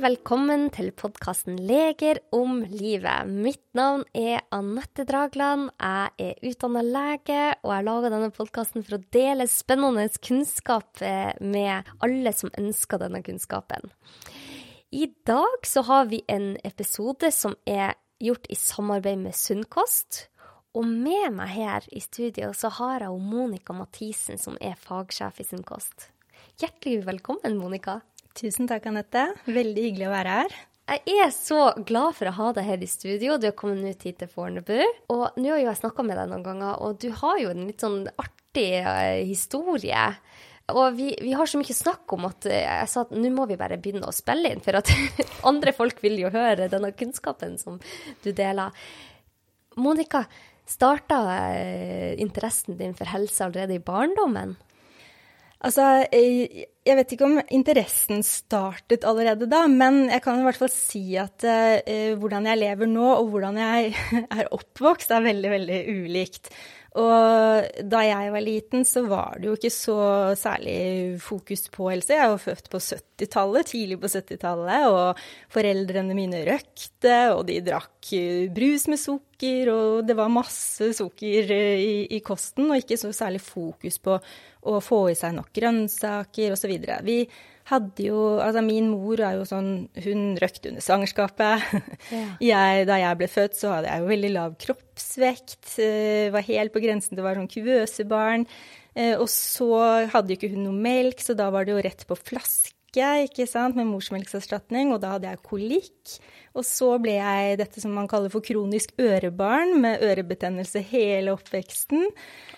velkommen til podkasten Leger om livet. Mitt navn er Anette Dragland. Jeg er utdanna lege, og jeg lager denne podkasten for å dele spennende kunnskap eh, med alle som ønsker denne kunnskapen. I dag så har vi en episode som er gjort i samarbeid med Sunnkost. Og med meg her i studio så har jeg Monica Mathisen, som er fagsjef i Sunnkost. Hjertelig velkommen, Monica. Tusen takk, Anette. Veldig hyggelig å være her. Jeg er så glad for å ha deg her i studio. Du har kommet ut hit til Fornebu. Og nå har jo jeg snakka med deg noen ganger, og du har jo en litt sånn artig uh, historie. Og vi, vi, har så mye snakk om at uh, jeg sa at nå må vi bare begynne å spille inn, for at andre folk vil jo høre denne kunnskapen som du deler. Monica, starta uh, interessen din for helse allerede i barndommen? Altså, jeg vet ikke om interessen startet allerede da, men jeg kan i hvert fall si at uh, hvordan jeg lever nå, og hvordan jeg er oppvokst, er veldig, veldig ulikt. Og da jeg var liten, så var det jo ikke så særlig fokus på helse. Jeg var født på 70-tallet, tidlig på 70-tallet, og foreldrene mine røkte, og de drakk brus med sukker, og det var masse sukker i, i kosten, og ikke så særlig fokus på å få i seg nok grønnsaker osv. Vi hadde jo Altså, min mor er jo sånn Hun røkte under svangerskapet. Ja. Jeg, da jeg ble født, så hadde jeg jo veldig lav kroppsvekt. Eh, var helt på grensen til å være sånn kuvøsebarn. Eh, og så hadde jo ikke hun noe melk, så da var det jo rett på flaske ikke sant, med morsmelkserstatning, og da hadde jeg kolikk. Og så ble jeg dette som man kaller for kronisk ørebarn, med ørebetennelse hele oppveksten.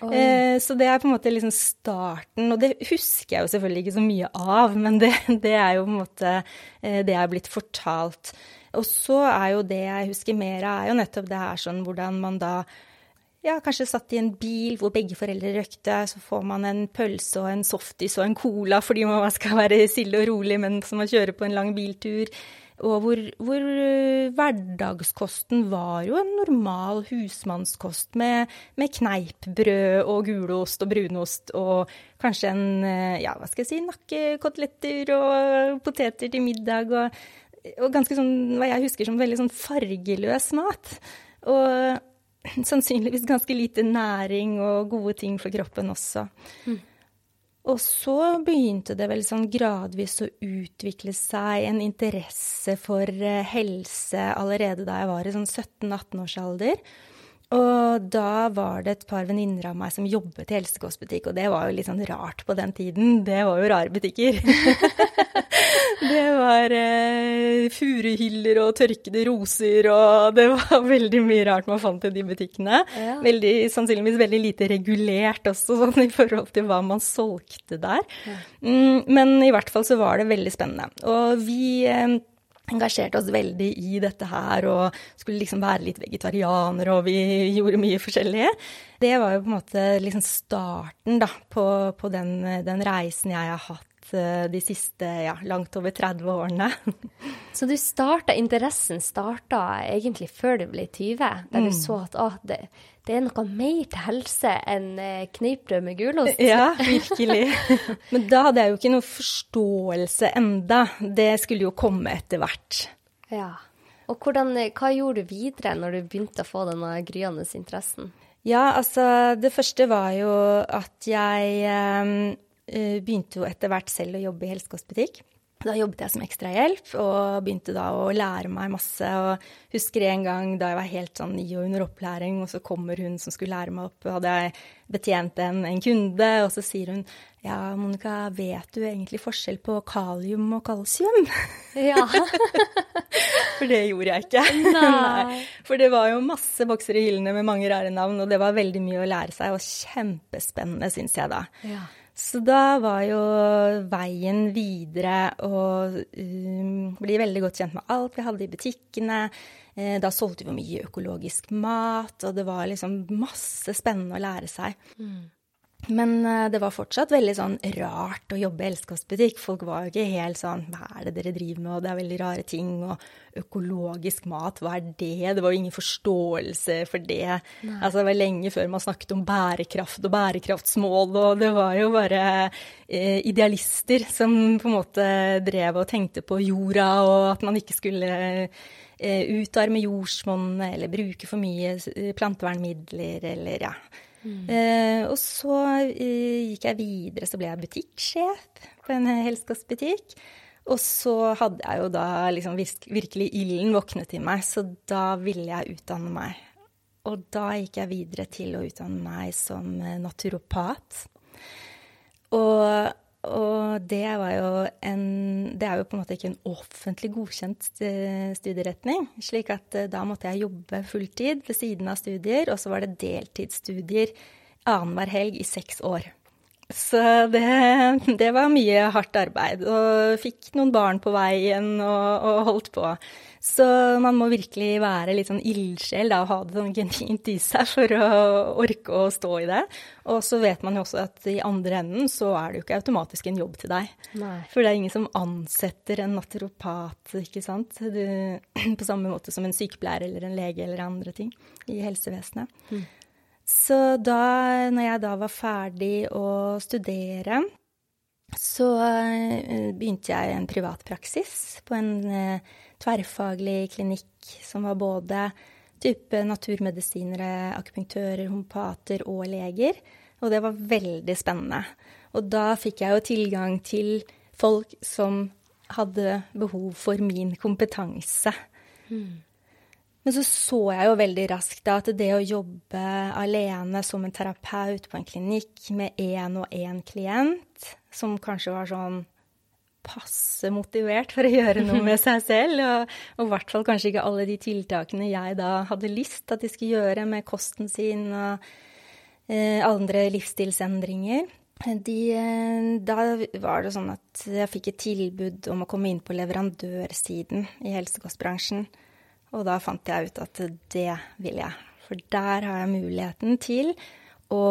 Eh, så det er på en måte liksom starten, og det husker jeg jo selvfølgelig ikke så mye av, men det, det er jo på en måte eh, det jeg er blitt fortalt. Og så er jo det jeg husker mer av, er jo nettopp det her sånn hvordan man da ja, kanskje satt i en bil hvor begge foreldre røykte, så får man en pølse og en softis og en cola fordi man skal være stille og rolig mens man kjører på en lang biltur. Og hvor, hvor uh, hverdagskosten var jo en normal husmannskost med, med kneippbrød og gulost og brunost og kanskje en, uh, ja, hva skal jeg si, nakkekoteletter og poteter til middag og, og ganske sånn, hva jeg husker som veldig sånn fargeløs mat. Og sannsynligvis ganske lite næring og gode ting for kroppen også. Mm. Og så begynte det vel sånn gradvis å utvikle seg en interesse for eh, helse allerede da jeg var i sånn 17-18 års alder. Og da var det et par venninner av meg som jobbet i helsekostbutikk, og det var jo litt sånn rart på den tiden. Det var jo rare butikker. det var eh, furuhyller og tørkede roser, og det var veldig mye rart man fant i de butikkene. Ja. Veldig, sannsynligvis veldig lite regulert også, sånn i forhold til hva man solgte der. Ja. Mm, men i hvert fall så var det veldig spennende. Og vi eh, engasjerte oss veldig i dette her og skulle liksom være litt vegetarianere, og vi gjorde mye forskjellig. Det var jo på en måte liksom starten da, på, på den, den, reisen jeg har hatt de siste ja, langt over 30 årene. Så du starta, interessen starta egentlig før du ble 20, der du mm. så at å, det, det er noe mer til helse enn eh, kneippbrød med gulost. Ja, virkelig. Men da hadde jeg jo ikke noe forståelse enda. Det skulle jo komme etter hvert. Ja. Og hvordan, hva gjorde du videre når du begynte å få denne gryende interessen? Ja, altså det første var jo at jeg eh, begynte jo etter hvert selv å jobbe i helsekostbutikk. Da jobbet jeg som ekstrahjelp og begynte da å lære meg masse. Og husker en gang da jeg var helt sånn ny og under opplæring, og så kommer hun som skulle lære meg opp, hadde jeg betjent en, en kunde, og så sier hun ja, Monica, vet du egentlig forskjell på kalium og kalsium? Ja. For det gjorde jeg ikke. Nei. Nei. For det var jo masse bokser i hyllene med mange rare navn, og det var veldig mye å lære seg, og kjempespennende, syns jeg da. Ja. Så da var jo veien videre å um, bli veldig godt kjent med alt vi hadde i butikkene. Eh, da solgte vi mye økologisk mat, og det var liksom masse spennende å lære seg. Mm. Men eh, det var fortsatt veldig sånn rart å jobbe i elskovsbutikk. Folk var jo ikke helt sånn Hva er det dere driver med, og det er veldig rare ting, og økologisk mat, hva er det? Det var jo ingen forståelse for det. Nei. Altså, det var lenge før man snakket om bærekraft og bærekraftsmål, og det var jo bare eh, idealister som på en måte drev og tenkte på jorda, og at man ikke skulle eh, utarme jordsmonnet eller bruke for mye plantevernmidler eller ja Mm. Eh, og så eh, gikk jeg videre, så ble jeg butikksjef på en helskostbutikk. Og så hadde jeg jo da liksom virkelig ilden våknet i meg, så da ville jeg utdanne meg. Og da gikk jeg videre til å utdanne meg som eh, naturopat. Og og det en Det er jo på en måte ikke en offentlig godkjent studieretning. Slik at eh, da måtte jeg jobbe fulltid ved siden av studier, og så var det deltidsstudier annenhver helg i seks år. Så det, det, var mye hardt arbeid. Og fikk noen barn på veien og, og holdt på. Så man må virkelig være litt sånn ildsjel og ha det sånn genuint i seg for å orke å stå i det. Og så vet man jo også at i andre enden så er det jo ikke automatisk en jobb til deg. Nei. For det er ingen som ansetter en naturopat, ikke sant. Du, på samme måte som en sykepleier eller en lege eller andre ting i helsevesenet. Mm. Så da, når jeg da var ferdig å studere, så uh, begynte jeg en privatpraksis på en uh, tverrfaglig klinikk som var både type naturmedisinere, akupunktører, homopater og leger. Og det var veldig spennende. Og da fikk jeg jo tilgang til folk som hadde behov for min kompetanse. Mm. Men så så jeg jo veldig raskt da at det å jobbe alene som en terapeut på en klinikk med én og én klient, som kanskje var sånn passe motivert for å gjøre noe med seg selv. Og, og i hvert fall kanskje ikke alle de tiltakene jeg da hadde lyst at de skulle gjøre med kosten sin og eh, andre livsstilsendringer. De, eh, da var det sånn at jeg fikk et tilbud om å komme inn på leverandørsiden i helsekostbransjen. Og da fant jeg ut at det vil jeg. For der har jeg muligheten til å,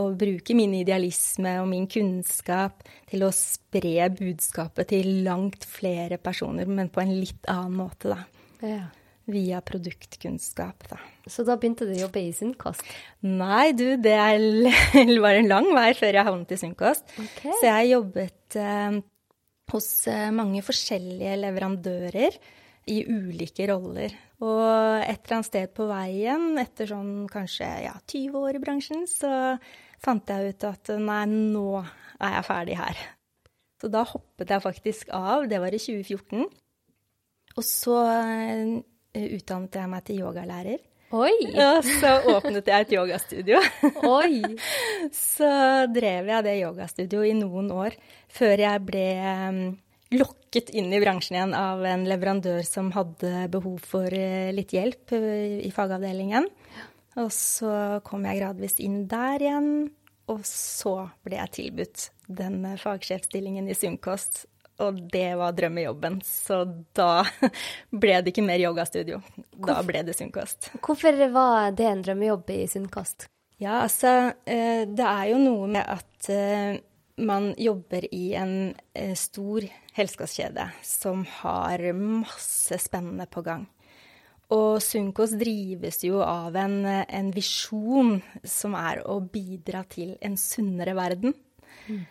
å bruke min idealisme og min kunnskap til å spre budskapet til langt flere personer, men på en litt annen måte, da. Ja. Via produktkunnskap, da. Så da begynte du å jobbe i Sunnkost? Nei, du, det var en lang vei før jeg havnet i Sunnkost. Okay. Så jeg jobbet eh, hos eh, mange forskjellige leverandører i ulike roller. Og et eller annet sted på veien, etter sånn kanskje ja, 20 år i bransjen, så fant jeg ut at nei, nå er jeg ferdig her. Så da hoppet jeg faktisk av. Det var i 2014. Og så uh, utdannet jeg meg til yogalærer. Oi! Og så åpnet jeg et yogastudio. Oi! så drev jeg det yogastudioet i noen år før jeg ble um, lokket inn i bransjen igjen av en leverandør som hadde behov for eh, litt hjelp eh, i fagavdelingen. Og så kom jeg gradvis inn der igjen, og så ble jeg tilbudt den eh, fagsjefstillingen i Sunnkost. Og det var drømmejobben, så da ble det ikke mer yogastudio. Da ble det Sunnkost. Hvorfor var det en drømmejobb i Sunnkost? Ja, altså, det er jo noe med at man jobber i en eh, stor helsekostkjede som har masse spennende på gang. Og Sunkos drives jo av en, en visjon som er å bidra til en sunnere verden. Mm.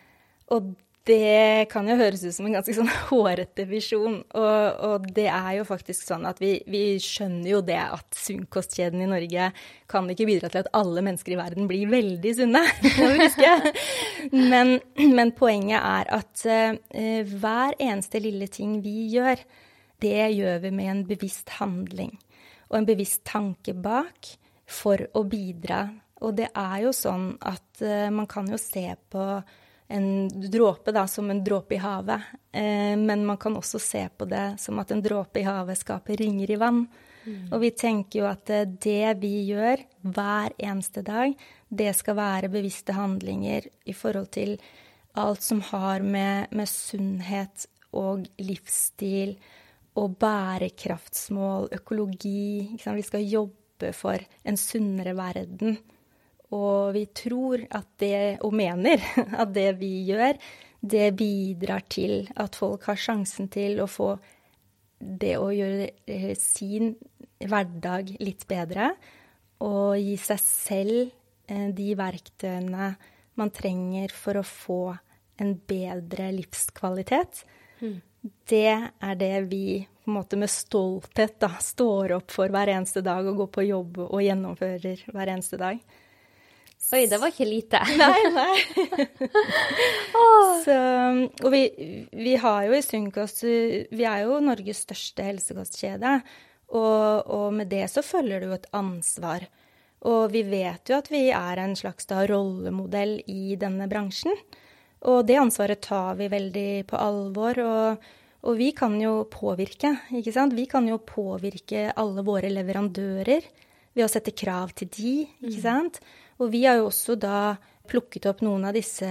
Og det kan jo høres ut som en ganske sånn hårete visjon. Og, og, det er jo faktisk sånn at vi, vi skjønner jo det at sunnkostkjeden i Norge kan ikke bidra til at alle mennesker i verden blir veldig sunne. men, men, poenget er at uh, hver eneste lille ting vi gjør, det gjør vi med en bevisst handling. Og en bevisst tanke bak for å bidra. Og det er jo sånn at uh, man kan jo se på en dråpe da, som en dråpe i havet. Eh, men man kan også se på det som at en dråpe i havet skaper ringer i vann. Mm. Og vi tenker jo at eh, det vi gjør hver eneste dag, det skal være bevisste handlinger i forhold til alt som har med, med sunnhet og livsstil og bærekraftsmål, økologi Vi skal jobbe for en sunnere verden Og vi tror at det, og mener at det vi gjør, det bidrar til at folk har sjansen til å få det å gjøre eh, sin hverdag litt bedre. Og gi seg selv eh, de verktøyene man trenger for å få en bedre livskvalitet. Mm. Det er det vi på en måte med stolthet da, står opp for hver eneste dag og går på jobb og gjennomfører hver eneste dag. Oi, det var ikke lite. Nei, nei. Så, og vi, vi, har jo i Sunkost Vi er jo Norges største helsekostkjede. Og, og, med det så følger det jo et ansvar. Og vi vet jo at vi er en slags da, rollemodell i denne bransjen. Og det ansvaret tar vi veldig på alvor. Og, og vi kan jo påvirke, ikke sant. Vi kan jo påvirke alle våre leverandører ved å sette krav til de, ikke mm. sant. Mm. Og vi har jo også da plukket opp noen av disse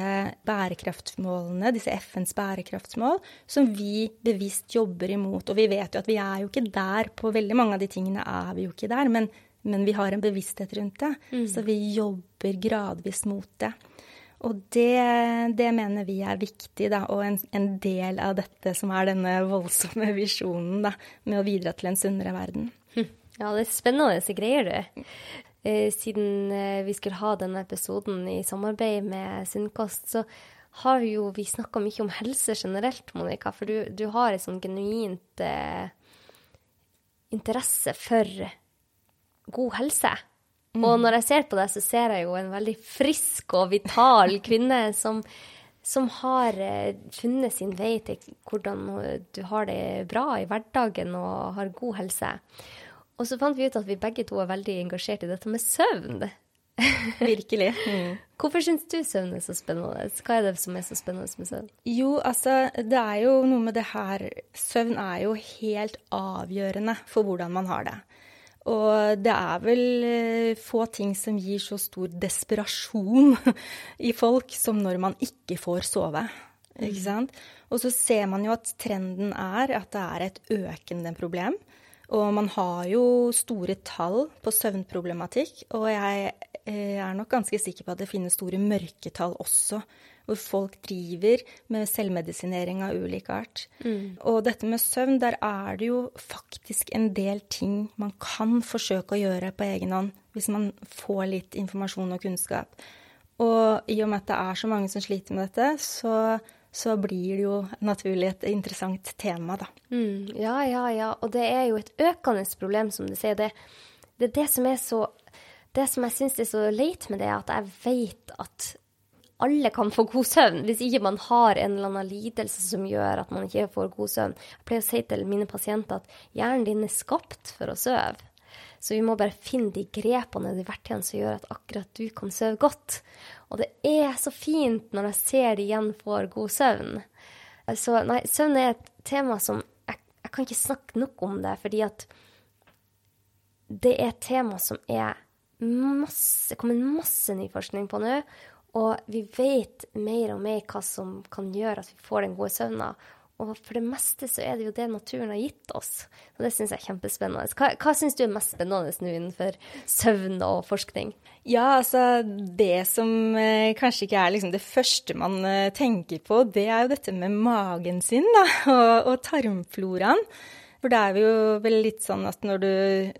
bærekraftsmålene, disse FNs bærekraftsmål, som vi bevisst jobber imot. Og vi vet jo at vi er jo ikke der på veldig mange av de tingene er vi jo ikke der, men, men vi har en bevissthet rundt det. Mm. Så vi jobber gradvis mot det. Og det, det mener vi er viktig, da, og en, en, del av dette som er denne voldsomme visjonen da, med å bidra til en sunnere verden. Hm. Ja, det er spennende greier, du. Eh, siden eh, vi skulle ha denne episoden i samarbeid med Sunnkost, så har jo vi snakka mye om helse generelt, Monica. For du, du har et sånn genuint eh, interesse for god helse. Mm. Og når jeg ser på deg, så ser jeg jo en veldig frisk og vital kvinne som, som har eh, funnet sin vei til hvordan du har det bra i hverdagen og har god helse. Og så fant vi ut at vi begge to er veldig engasjert i dette med søvn. Virkelig. Mm. Hvorfor syns du søvn er så spennende? Hva er det som er så spennende med søvn? Jo, altså, det er jo noe med det her Søvn er jo helt avgjørende for hvordan man har det. Og det er vel eh, få ting som gir så stor desperasjon i folk som når man ikke får sove. Ikke mm. sant? Og så ser man jo at trenden er at det er et økende problem. Og man har jo store tall på søvnproblematikk, og jeg eh, er nok ganske sikker på at det finnes store mørketall også, hvor folk driver med selvmedisinering av ulik art. Mm. Og dette med søvn, der er det jo faktisk en del ting man kan forsøke å gjøre på egen hånd, hvis man får litt informasjon og kunnskap. Og i og med at det er så mange som sliter med dette, så så blir det jo naturlig et interessant tema, da. Mm, ja, ja, ja. Og det er jo et økende problem, som du sier. Det, det er det som er så Det som jeg syns er så leit med det, er at jeg vet at alle kan få god søvn, hvis ikke man har en eller annen lidelse som gjør at man ikke får god søvn. Jeg pleier å si til mine pasienter at hjernen din er skapt for å sove. Så vi må bare finne de grepene de verktøyene som gjør at akkurat du kan sove godt. Og det er så fint når jeg ser de igjen får god søvn. Så nei, søvn er et tema som jeg, jeg kan ikke snakke nok om det, fordi at det er et tema som er masse, kommet masse ny forskning på nå. Og vi vet mer og mer hva som kan gjøre at vi får den gode søvna. Og for det meste så er det jo det naturen har gitt oss. Og det syns jeg er kjempespennende. Hva, hva syns du er mest spennende nå innenfor søvn og forskning? Ja, altså det som eh, kanskje ikke er liksom det første man eh, tenker på, det er jo dette med magen sin, da, og, og tarmfloraen. For det er jo vel litt sånn at når du,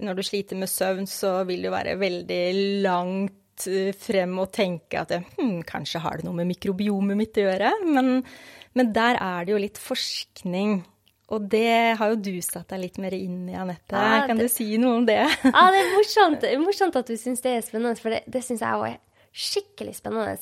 når du sliter med søvn, så vil jo være veldig langt eh, frem og tenke at hm, kanskje har det noe med mikrobiomet mitt å gjøre. Men men der er det jo litt forskning. Og det har jo du satt deg litt mer inn i, Anette. Ja, kan du si noe om det? ja, det er morsomt, morsomt at du syns det er spennende, for det, det syns jeg òg er skikkelig spennende.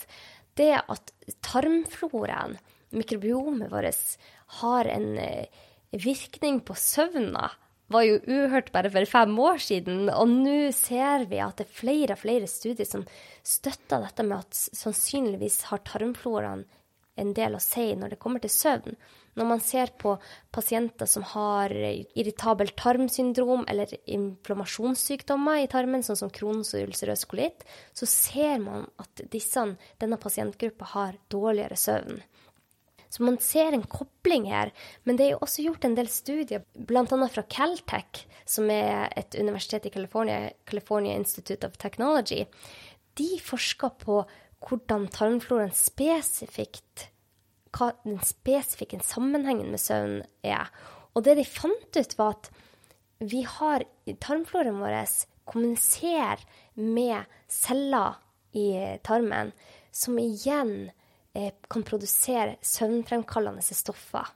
Det at tarmfloraen, mikrobiomet vårt, har en eh, virkning på søvna, var jo uhørt bare for fem år siden. Og nå ser vi at det er flere og flere studier som støtter dette med at sannsynligvis har tarmfloraen en del å si når det kommer til søvn. Når man ser på pasienter som har irritabelt tarmsyndrom eller inflammasjonssykdommer i tarmen, sånn som Crohns og ulcerøs kolitt, så ser man at disse, denne pasientgruppa har dårligere søvn. Så man ser en kobling her. Men det er jo også gjort en del studier, bl.a. fra Caltech, som er et universitet i California, California Institute of Technology. de forsker på hvordan tarmfloraen spesifikt Hva den spesifikke sammenhengen med søvn er. Og det de fant ut, var at vi har Tarmfloraen vår kommuniserer med celler i tarmen, som igjen eh, kan produsere søvnfremkallende stoffer.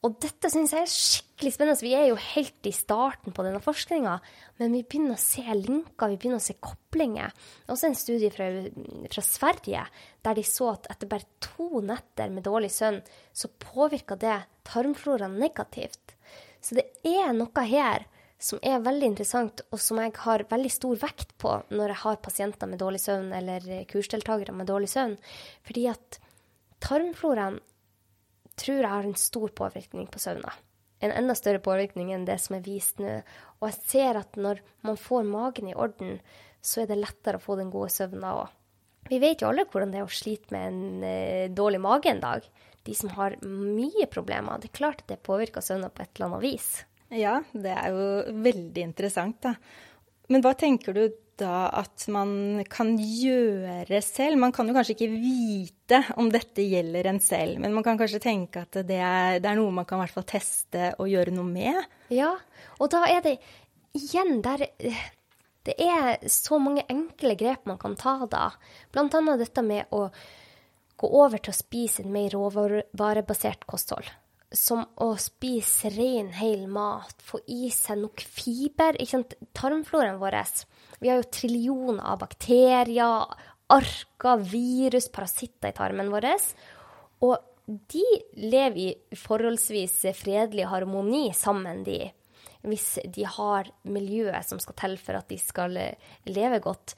Og dette syns jeg er skikkelig spennende. Vi er jo helt i starten på denne forskninga, men vi begynner å se linker, vi begynner å se koblinger. Er også en studie fra, fra, Sverige der de så at etter bare to netter med dårlig søvn, så påvirka det tarmfloraen negativt. Så det er noe her som er veldig interessant, og som jeg har veldig stor vekt på når jeg har pasienter med dårlig søvn, eller kursdeltakere med dårlig søvn. Fordi at tarmfloraen tror jeg har en stor påvirkning på søvna. En enda større påvirkning enn det som er vist nå. Og jeg ser at når man får magen i orden, så er det lettere å få den gode søvna òg. Vi vet jo alle hvordan det er å slite med en eh, dårlig mage en dag. De som har mye problemer. Det er klart at det påvirker søvna på et eller annet vis. Ja, det er jo veldig interessant, da. Men hva tenker du da at man kan gjøre selv? Man kan jo kanskje ikke vite om dette gjelder en selv, men man kan kanskje tenke at det er, det er noe man kan i hvert fall teste og gjøre noe med? Ja, og da er det igjen der Det er så mange enkle grep man kan ta da. Blant annet dette med å gå over til å spise en mer råvarebasert kosthold som å spise ren, hel mat, få i seg nok fiber. Ikke sant? Tarmfloraen vår Vi har jo trillioner av bakterier, arker, virus, parasitter i tarmen vår. Og de lever i forholdsvis fredelig harmoni sammen, de. Hvis de har miljøet som skal til for at de skal leve godt.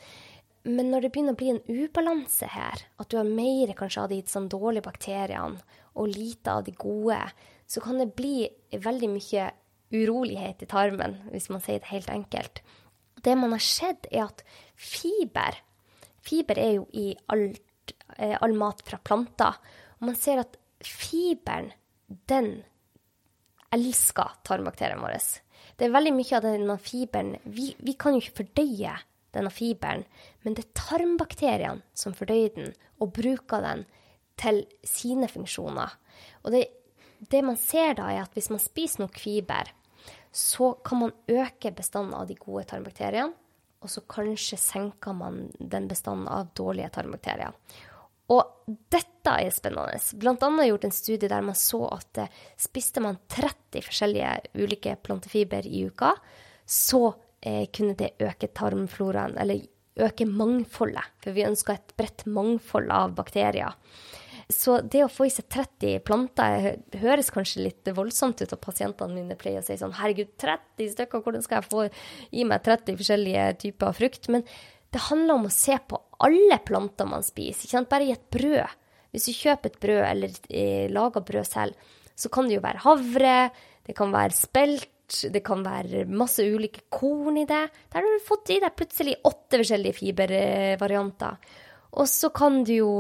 Men når det begynner å bli en ubalanse her, at du har mer kanskje av de sånn dårlige bakteriene og lite av de gode, så kan det bli veldig mye urolighet i tarmen, hvis man sier det helt enkelt. Det man har sett, er at fiber Fiber er jo i alt, eh, all mat fra planter. Og man ser at fiberen, den elsker tarmbakteriene våre. Det er veldig mye av denne fiberen vi, vi kan jo ikke fordøye denne fiberen, men det er tarmbakteriene som fordøyer den og bruker den til sine funksjoner. Og det, det, man ser da, er at hvis man spiser nok fiber, så kan man øke bestanden av de gode tarmbakteriene, og så kanskje senker man den bestanden av dårlige tarmbakterier. Og dette er spennende. Blant annet gjort en studie der man så at eh, spiste man 30 forskjellige ulike plantefiber i uka, så eh, kunne det øke tarmfloraen, eller øke mangfoldet. For vi ønsker et bredt mangfold av bakterier. Så det å få i seg 30 planter høres kanskje litt voldsomt ut, og pasientene mine pleier å si sånn Herregud, 30 stykker, hvordan skal jeg få i meg 30 forskjellige typer av frukt? Men det handler om å se på alle planter man spiser, ikke sant? bare i et brød. Hvis du kjøper et brød eller eh, lager brød selv, så kan det jo være havre, det kan være spelt, det kan være masse ulike korn i det. Der har du fått i deg plutselig åtte forskjellige fibervarianter. Og så kan du jo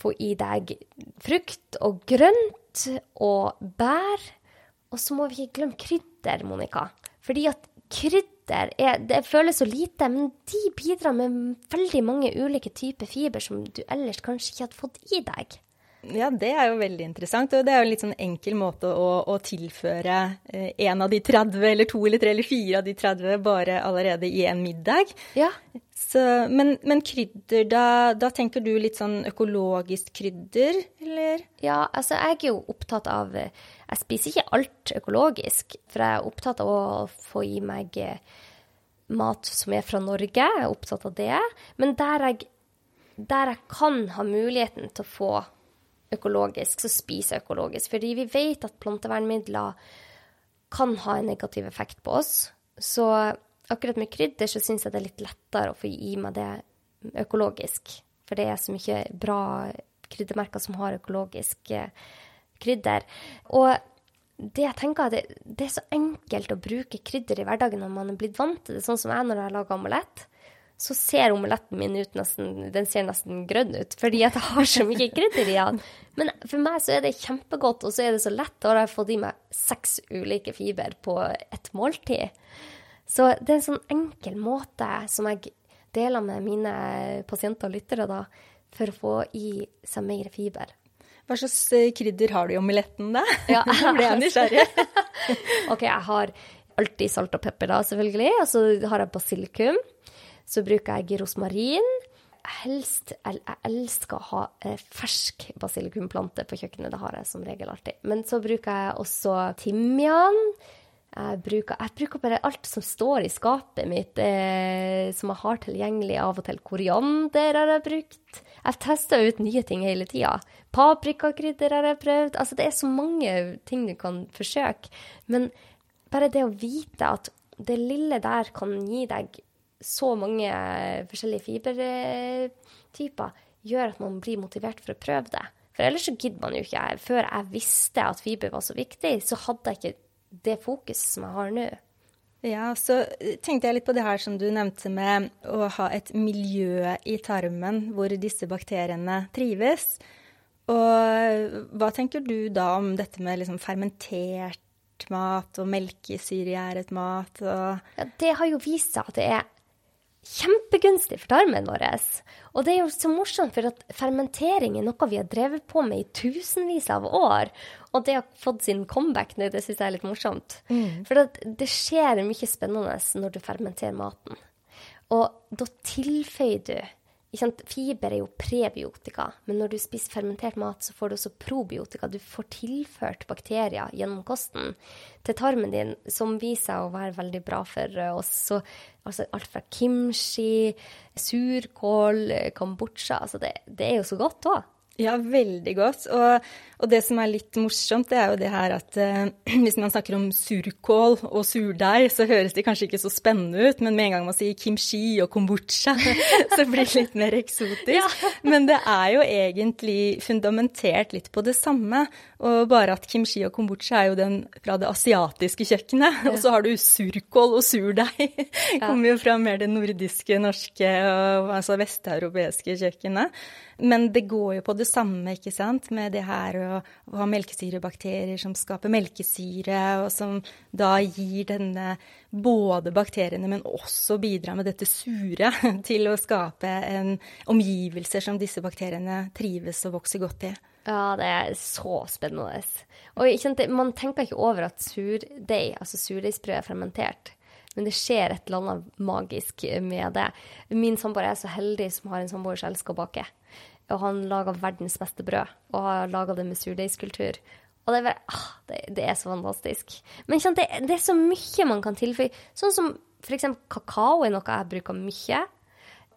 få i deg frukt og grønt og bær. Og så må vi ikke glemme krydder, Monica. Fordi at krydder er, det føles så lite, men de bidrar med veldig mange ulike typer fiber som du ellers kanskje ikke hadde fått i deg. Ja, det er jo veldig interessant. Og det er jo en litt sånn enkel måte å, å tilføre eh, en av de 30, eller to eller tre eller fire av de 30 bare allerede i en middag. Ja. Så, men, men, krydder, da, da, tenker du litt sånn økologisk krydder, eller? Ja, altså jeg er jo opptatt av Jeg spiser ikke alt økologisk, for jeg er opptatt av å få i meg eh, mat som er fra Norge. Jeg er opptatt av det. Men der jeg, der jeg kan ha muligheten til å få økologisk, så spiser jeg økologisk. Fordi vi vet at plantevernmidler kan ha en negativ effekt på oss. Så akkurat med krydder så syns jeg det er litt lettere å få gi meg det økologisk. For det er så mye bra kryddermerker som har økologisk eh, krydder. Og det jeg tenker, det, det er så enkelt å bruke krydder i hverdagen når man er blitt vant til det, sånn som jeg når jeg lager omelett. Så ser omeletten min ut nesten Den ser nesten grønn ut, fordi jeg har så mye krydder i den. Men for meg så er det kjempegodt, og så er det så lett. Da har jeg fått i meg seks ulike fiber på et måltid. Så det er en sånn enkel måte som jeg deler med mine pasienter og lyttere, da, for å få i seg mer fiber. Hva slags eh, krydder har du i omeletten, da? Ja. Nå ble jeg nysgjerrig. OK, jeg har alltid salt og pepper, da, selvfølgelig. Og så har jeg basilikum. Så bruker jeg rosmarin. Helst Jeg elsker å ha eh, fersk basilikumplante på kjøkkenet. Det har jeg som regel alltid. Men så bruker jeg også timian. Jeg bruker, jeg bruker bare alt som står i skapet mitt, eh, som jeg har tilgjengelig. Av og til koriander har jeg brukt. Jeg tester ut nye ting hele tida. Paprikakrydder har jeg prøvd. Altså, det er så mange ting du kan forsøke. Men bare det å vite at det lille der kan gi deg så mange forskjellige fibertyper, gjør at man blir motivert for å prøve det. For ellers så gidder man jo ikke. Før jeg visste at fiber var så viktig, så hadde jeg ikke det fokuset som jeg har nå. Ja, så tenkte jeg litt på det her som du nevnte med å ha et miljø i tarmen hvor disse bakteriene trives. Og hva tenker du da om dette med liksom fermentert mat og melkesyregjæret mat og Ja, det har jo vist seg at det er kjempegunstig for tarmen vår. Og det er jo så morsomt, for at fermentering er noe vi har drevet på med i tusenvis av år. Og det har fått sin comeback nå, det syns jeg er litt morsomt. For at det skjer mye spennende når du fermenterer maten. Og da tilføyer du? Fiber er jo prebiotika, men når du spiser fermentert mat, så får du også probiotika. Du får tilført bakterier gjennom kosten til tarmen din, som viser seg å være veldig bra for oss. Så, altså alt fra kimchi, surkål, kambodsja altså det, det er jo så godt òg. Ja, veldig godt. Og, og, det som er litt morsomt, det er jo det her at eh, hvis man snakker om surkål og surdeig, så høres det kanskje ikke så spennende ut, men med en gang man sier kimchi og kombucha, så blir det litt mer eksotisk. Ja. Men det er jo egentlig fundamentert litt på det samme. Og bare at kimchi og kombucha er jo den fra det asiatiske kjøkkenet, ja. og så har du surkål og surdeig. Kommer jo fra mer det nordiske, norske og altså vesteuropeiske kjøkkenet. Men det går jo på det samme, ikke sant, med det her å, ha melkesyrebakterier som skaper melkesyre, og som da gir denne både bakteriene, men også bidrar med dette sure til å skape en omgivelser som disse bakteriene trives og vokser godt i. Ja, det er så spennende. Og man tenker ikke over at surdeig, altså surdeigsbrød, er fermentert. Men det skjer et eller annet magisk med det. Min samboer er så heldig som har en samboer som elsker å bake. Og han lager verdens beste brød, og har laga det med surdeigskultur. Og det er, bare, ah, det, det er, så fantastisk. Men det, det, er så mye man kan tilføye. Sånn som f.eks. kakao er noe jeg bruker mye.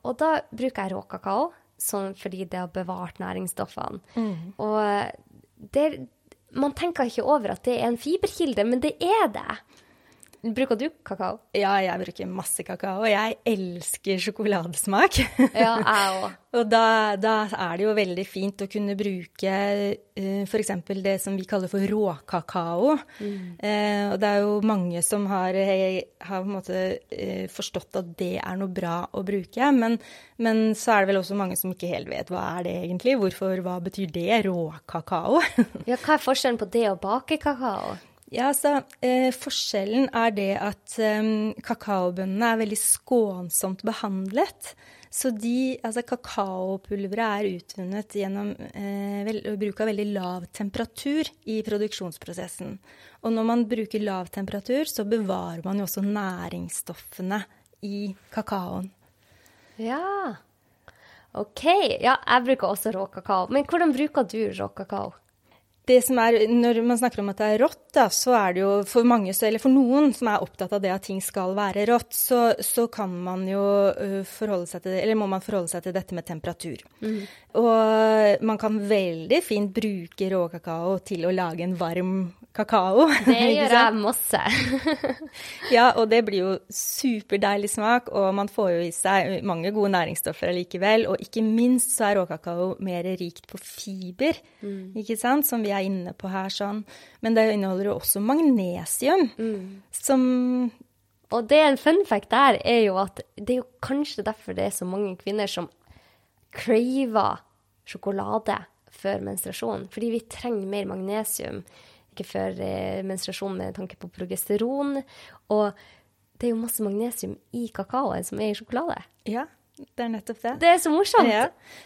Og da bruker jeg råkakao, sånn fordi det har bevart næringsstoffene. Mm. Og det, man tenker ikke over at det er en fiberkilde, men det er det. Bruker du kakao? Ja, jeg bruker masse kakao. Jeg elsker sjokoladesmak. Ja, jeg også. og da, da, er det jo veldig fint å kunne bruke uh, f.eks. det som vi kaller for råkakao. Mm. Uh, og det er jo mange som har, har på en måte uh, forstått at det er noe bra å bruke. Men, men, så er det vel også mange som ikke helt vet hva er det egentlig. Hvorfor, hva betyr det? Råkakao? ja, hva er forskjellen på det og bake kakao? Ja, altså eh, Forskjellen er det at eh, kakaobønnene er veldig skånsomt behandlet. Så de, altså kakaopulveret er utvunnet gjennom eh, vel, bruk av veldig lav temperatur i produksjonsprosessen. Og når man bruker lav temperatur, så bevarer man jo også næringsstoffene i kakaoen. Ja. OK. Ja, jeg bruker også rå kakao. Men hvordan bruker du rå kakao? Det som er, Når man snakker om at det er rått, da, så er det jo for mange, eller for noen som er opptatt av det at ting skal være rått, så, så kan man jo forholde seg til eller må man forholde seg til dette med temperatur. Mm. Og man kan veldig fint bruke råkakao til å lage en varm kakao. Det gjør jeg masse. ja, og det blir jo superdeilig smak, og man får jo i seg mange gode næringsstoffer allikevel. Og ikke minst så er råkakao mer rikt på fiber, mm. ikke sant, som vi er inne på her sånn. Men det inneholder jo også magnesium, mm. som Og det er en fun fact der er jo at det er jo kanskje derfor det er så mange kvinner som craver sjokolade før menstruasjon. Fordi vi trenger mer magnesium ikke før eh, menstruasjon med tanke på progesteron. Og det er jo masse magnesium i kakaoen som er i sjokolade. Ja, det er nettopp det. Det er så morsomt. Ja.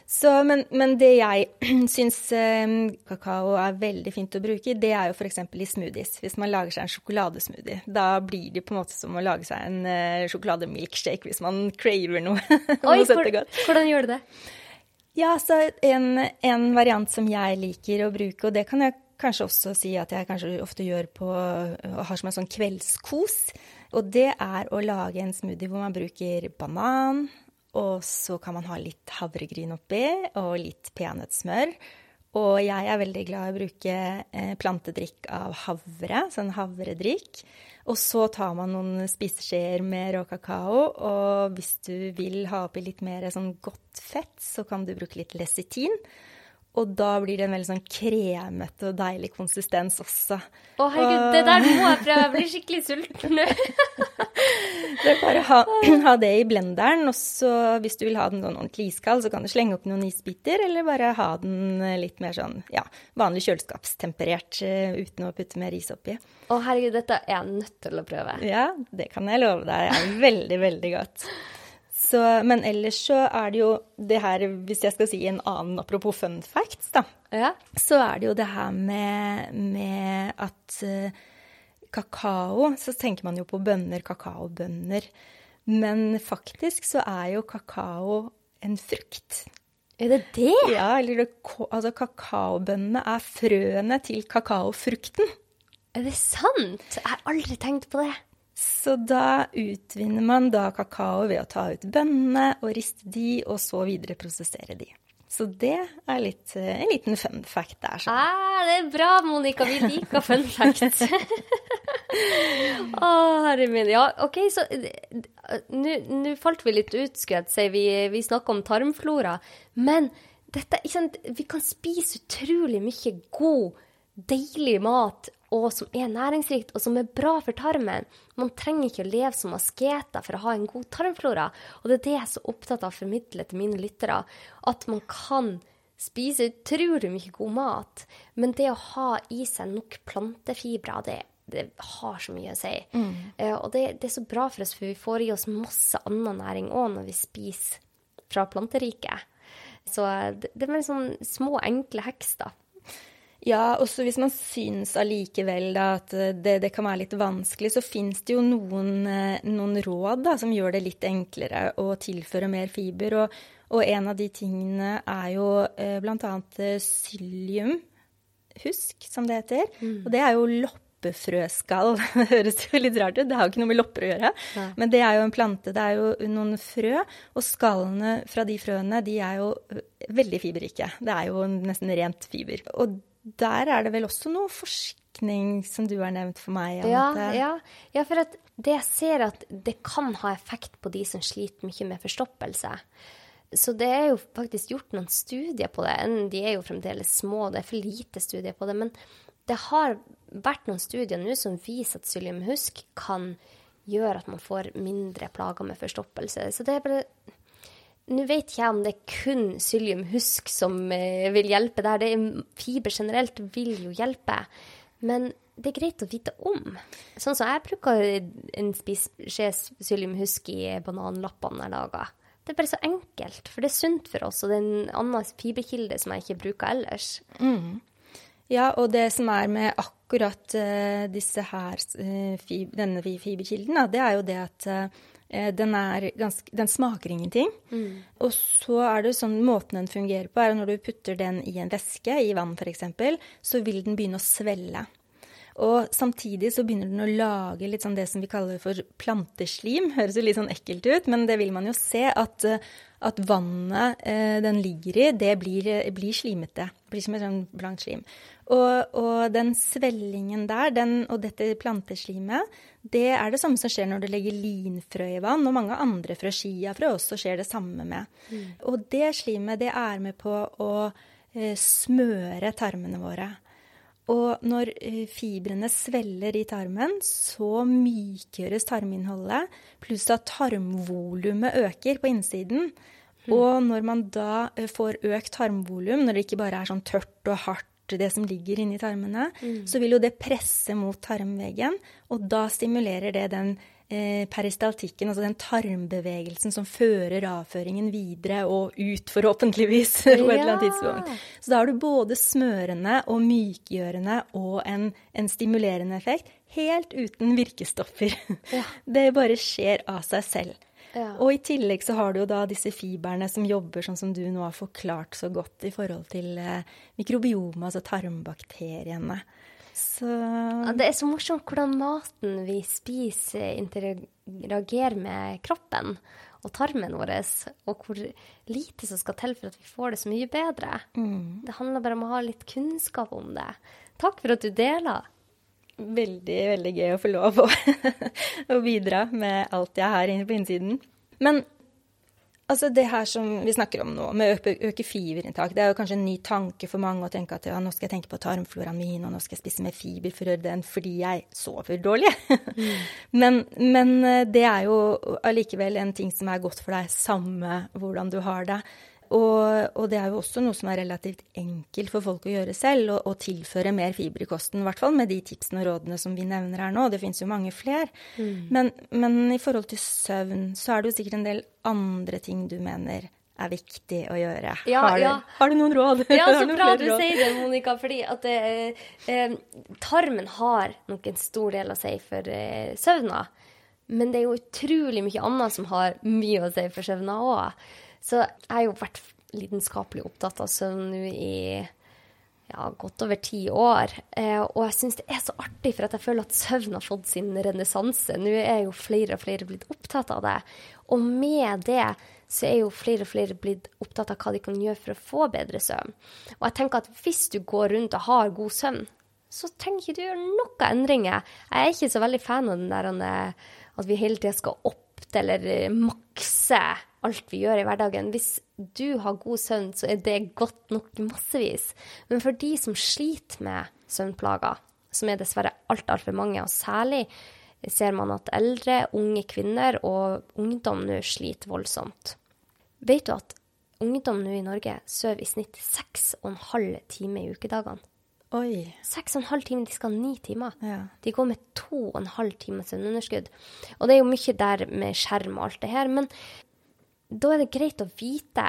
Så, men, men, det jeg syns eh, kakao er veldig fint å bruke, det er jo f.eks. i smoothies. Hvis man lager seg en sjokoladesmoothie. Da blir det på en måte som å lage seg en uh, sjokolademilkshake hvis man craver noe. Oi, for, hvordan gjør du det? Ja, så en, en, variant som jeg liker å bruke, og det kan jeg kanskje også si at jeg kanskje ofte gjør på har som en sånn kveldskos, og det er å lage en smoothie hvor man bruker banan, og så kan man ha litt havregryn oppi, og litt peanøttsmør. Og jeg er veldig glad i å bruke eh, plantedrikk av havre, sånn havredrikk. Og så tar man noen spiseskjeer med rå kakao, og hvis du vil ha oppi litt mer sånn godt fett, så kan du bruke litt lesitin. Og da blir det en veldig sånn kremete og deilig konsistens også. Å herregud, og... det der må jeg prøve. Jeg blir skikkelig sulten nå. det er bare å ha, ha, det i blenderen, og så hvis du vil ha den sånn ordentlig iskald, så kan du slenge opp noen isbiter, eller bare ha den litt mer sånn ja, vanlig kjøleskapstemperert uh, uten å putte mer is oppi. Å herregud, dette er jeg nødt til å prøve. Ja, det kan jeg love deg. Det er veldig, veldig godt. Så, men ellers så er det jo det her, hvis jeg skal si en annen apropos fun facts, da, ja. så er det jo det her med, med at uh, kakao Så tenker man jo på bønner, kakaobønner. Men faktisk så er jo kakao en frukt. Er det det? Ja, eller altså kakaobønnene er frøene til kakaofrukten. Er det sant? Jeg har aldri tenkt på det. Så da utvinner man da kakao ved å ta ut bønnene og riste de, og så videre prosessere de. Så det er litt, en liten fun fact der. Så. Ah, det er bra, Monica. Vi liker fun facts. Å, oh, herre min. Ja, OK, så Nå falt vi litt ut, skulle jeg si. Vi, vi snakker om tarmflora. Men dette, vi kan spise utrolig mye god, deilig mat og som er næringsrikt, og som er bra for tarmen. Man trenger ikke å leve som asketer for å ha en god tarmflora. Og det er det jeg er så opptatt av å formidle til mine lyttere. At man kan spise utrolig mye god mat, men det å ha i seg nok plantefibrer, det, det har så mye å si. Mm. Uh, og det, det, er så bra for oss, for vi får i oss masse annen næring òg når vi spiser fra planteriket. Så det, det er bare sånn små, enkle heks, da. Ja, også hvis man syns allikevel at det, det, kan være litt vanskelig, så fins det jo noen, eh, noen råd da, som gjør det litt enklere å tilføre mer fiber. Og, og en av de tingene er jo eh, bl.a. psyllium, husk, som det heter. Mm. Og det er jo loppefrøskall. Det høres jo litt rart ut, det har jo ikke noe med lopper å gjøre. Ja. Men det er jo en plante, det er jo noen frø, og skallene fra de frøene de er jo eh, veldig fiberrike. Det er jo nesten rent fiber. Og der er det vel også noe forskning som du har nevnt for meg? Ja, ja, ja, for det jeg ser at det kan ha effekt på de som sliter mye med forstoppelse. Så det er jo faktisk gjort noen studier på det. De er jo fremdeles små, det er for lite studier på det. Men det har vært noen studier nå som viser at psylliumhusk kan gjøre at man får mindre plager med forstoppelse. Så det er bare nå vet ikke jeg om det er kun psylliumhusk som eh, vil hjelpe der. Det er, fiber generelt vil jo hjelpe. Men det er greit å vite om. Sånn som jeg bruker en skje psylliumhusk i bananlappene jeg lager. Det er bare så enkelt, for det er sunt for oss, og det er en annen fiberkilde som jeg ikke bruker ellers. Mm. Ja, og det som er med akkurat uh, disse her, uh, fib denne fiberkilden, da, det er jo det at uh, den, ganske, den, smaker ingenting. Mm. Og så er det sånn måten den fungerer på, er at når du putter den i en væske, i vann f.eks., så vil den begynne å svelle. Og samtidig så begynner den å lage litt sånn det som vi kaller for planteslim. Høres jo litt sånn ekkelt ut, men det vil man jo se. At, at vannet eh, den ligger i, det blir, blir slimete. Det blir som et sånn blankt slim. Og, og, den svellingen der, den, og dette planteslimet, det er det samme som skjer når du legger linfrø i vann, og mange andre frø, skiafrø, også skjer det samme med. Mm. Og det slimet, det er med på å eh, smøre tarmene våre. Og når eh, fibrene sveller i tarmen, så mykgjøres tarminnholdet, pluss at tarmvolumet øker på innsiden. Mm. Og når man da eh, får økt tarmvolum, når det ikke bare er sånn tørt og hardt, det som ligger inni tarmene, mm. så vil jo det presse mot tarmveggen, og da stimulerer det den eh, peristaltikken, altså den tarmbevegelsen som fører avføringen videre og ut, forhåpentligvis, på et eller annet tidspunkt. Så da har du både smørende og mykgjørende og en, en stimulerende effekt, helt uten virkestoffer. Ja. Det bare skjer av seg selv. Ja. Og i tillegg så har du jo da disse fiberne som jobber sånn som du nå har forklart så godt i forhold til eh, mikrobiomet, altså tarmbakteriene. Så ja, Det er så morsomt hvordan maten vi spiser, interagerer med kroppen og tarmen vår, og hvor lite som skal til for at vi får det så mye bedre. Mm. Det handler bare om å ha litt kunnskap om det. Takk for at du deler. Veldig, veldig gøy å få lov å, å bidra med alt jeg har inne på innsiden. Men Altså det her som vi snakker om nå, med å øke, øke fiberinntak, det er jo kanskje en ny tanke for mange å tenke at ja, nå skal jeg tenke på tarmfloraen min, og nå skal jeg spise mer fiber for å gjøre den fordi jeg sover dårlig. Mm. men, men, eh, det er jo allikevel en ting som er godt for deg, samme hvordan du har det. Og, og, det er jo også noe som er relativt enkelt for folk å gjøre selv, å tilføre mer fiber i kosten. I hvert fall med de tipsene og rådene som vi nevner her nå. Det fins jo mange flere. Mm. Men, men, i forhold til søvn, så er det jo sikkert en del andre ting du mener er viktig å gjøre. Ja, har, du, ja. har, du, noen råd? Ja, så bra du råd? sier det, Monica. Fordi at eh, eh, tarmen har nok en stor del å si for eh, søvna. Men det er jo utrolig mye annet som har mye å si for søvna òg. Så jeg har jo vært lidenskapelig opptatt av søvn nå i ja, godt over ti år. Eh, og jeg syns det er så artig, for jeg føler at søvn har fått sin renessanse. Nå er jo flere og flere blitt opptatt av det. Og med det så er jo flere og flere blitt opptatt av hva de kan gjøre for å få bedre søvn. Og jeg tenker at hvis du går rundt og har god søvn, så trenger ikke du gjøre noen endringer. Jeg er ikke så veldig fan av den der eh, at vi hele tida skal opp eller eh, makse alt vi gjør i hverdagen. Hvis du har god søvn, så er det godt nok massevis. Men for de som sliter med søvnplager, som er dessverre alt, altfor mange, og særlig ser man at eldre, unge kvinner og ungdom nå sliter voldsomt. Vet du at ungdom nå i Norge sover i snitt seks og en halv time i ukedagene? Oi. Seks og en halv time, de skal ha 9 timer. Ja. De går med to og en halv time søvnunderskudd. Og det er jo mye der med skjerm og alt det her. Men da er det greit å vite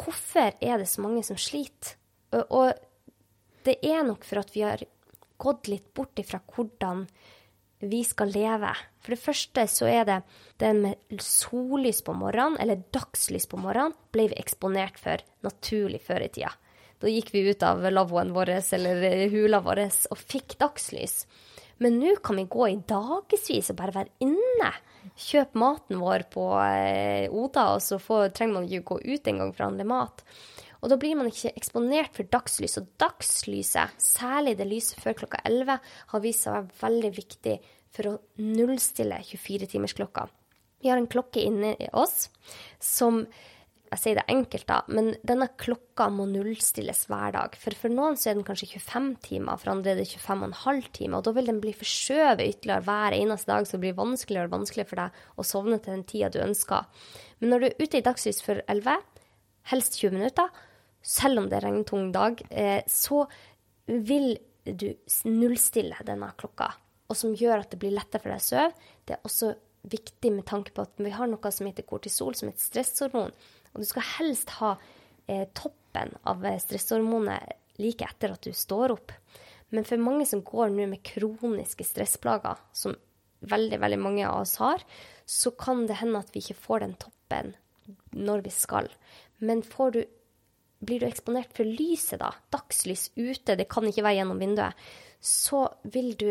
hvorfor er det så mange som sliter. Og det er nok for at vi har gått litt bort ifra hvordan vi skal leve. For det første så er det den med sollys på morgenen, eller dagslys på morgenen, ble vi eksponert for naturlig før i tida. Da gikk vi ut av lavvoen vår eller hula vår og fikk dagslys. Men nå kan vi gå i dagevis og bare være inne. Kjøpe maten vår på eh, Oda, og så får, trenger man ikke gå ut engang for å handle mat. Og da blir man ikke eksponert for dagslys. Og dagslyset, særlig det lyset før klokka 11, har vist seg å være veldig viktig for å nullstille 24-timersklokka. Vi har en klokke inni oss som jeg sier det enkelt, da, men denne klokka må nullstilles hver dag. For for noen så er den kanskje 25 timer, for andre er det 25,5 timer. Og da vil den bli forskjøvet ytterligere hver eneste dag, så det blir vanskeligere og vanskeligere for deg å sovne til den tida du ønsker. Men når du er ute i dagslys for 11, helst 20 minutter, selv om det er regntung dag, eh, så vil du nullstille denne klokka. Og som gjør at det blir lettere for deg å sove. Det er også viktig med tanke på at vi har noe som heter kortisol, som er et stresshormon og du skal helst ha eh, toppen av eh, stresshormonet like etter at du står opp. Men for mange som går nå med kroniske stressplager, som veldig, veldig mange av oss har, så kan det hende at vi ikke får den toppen når vi skal. Men du, blir du eksponert for lyset, da, dagslys ute, det kan ikke være gjennom vinduet, så vil du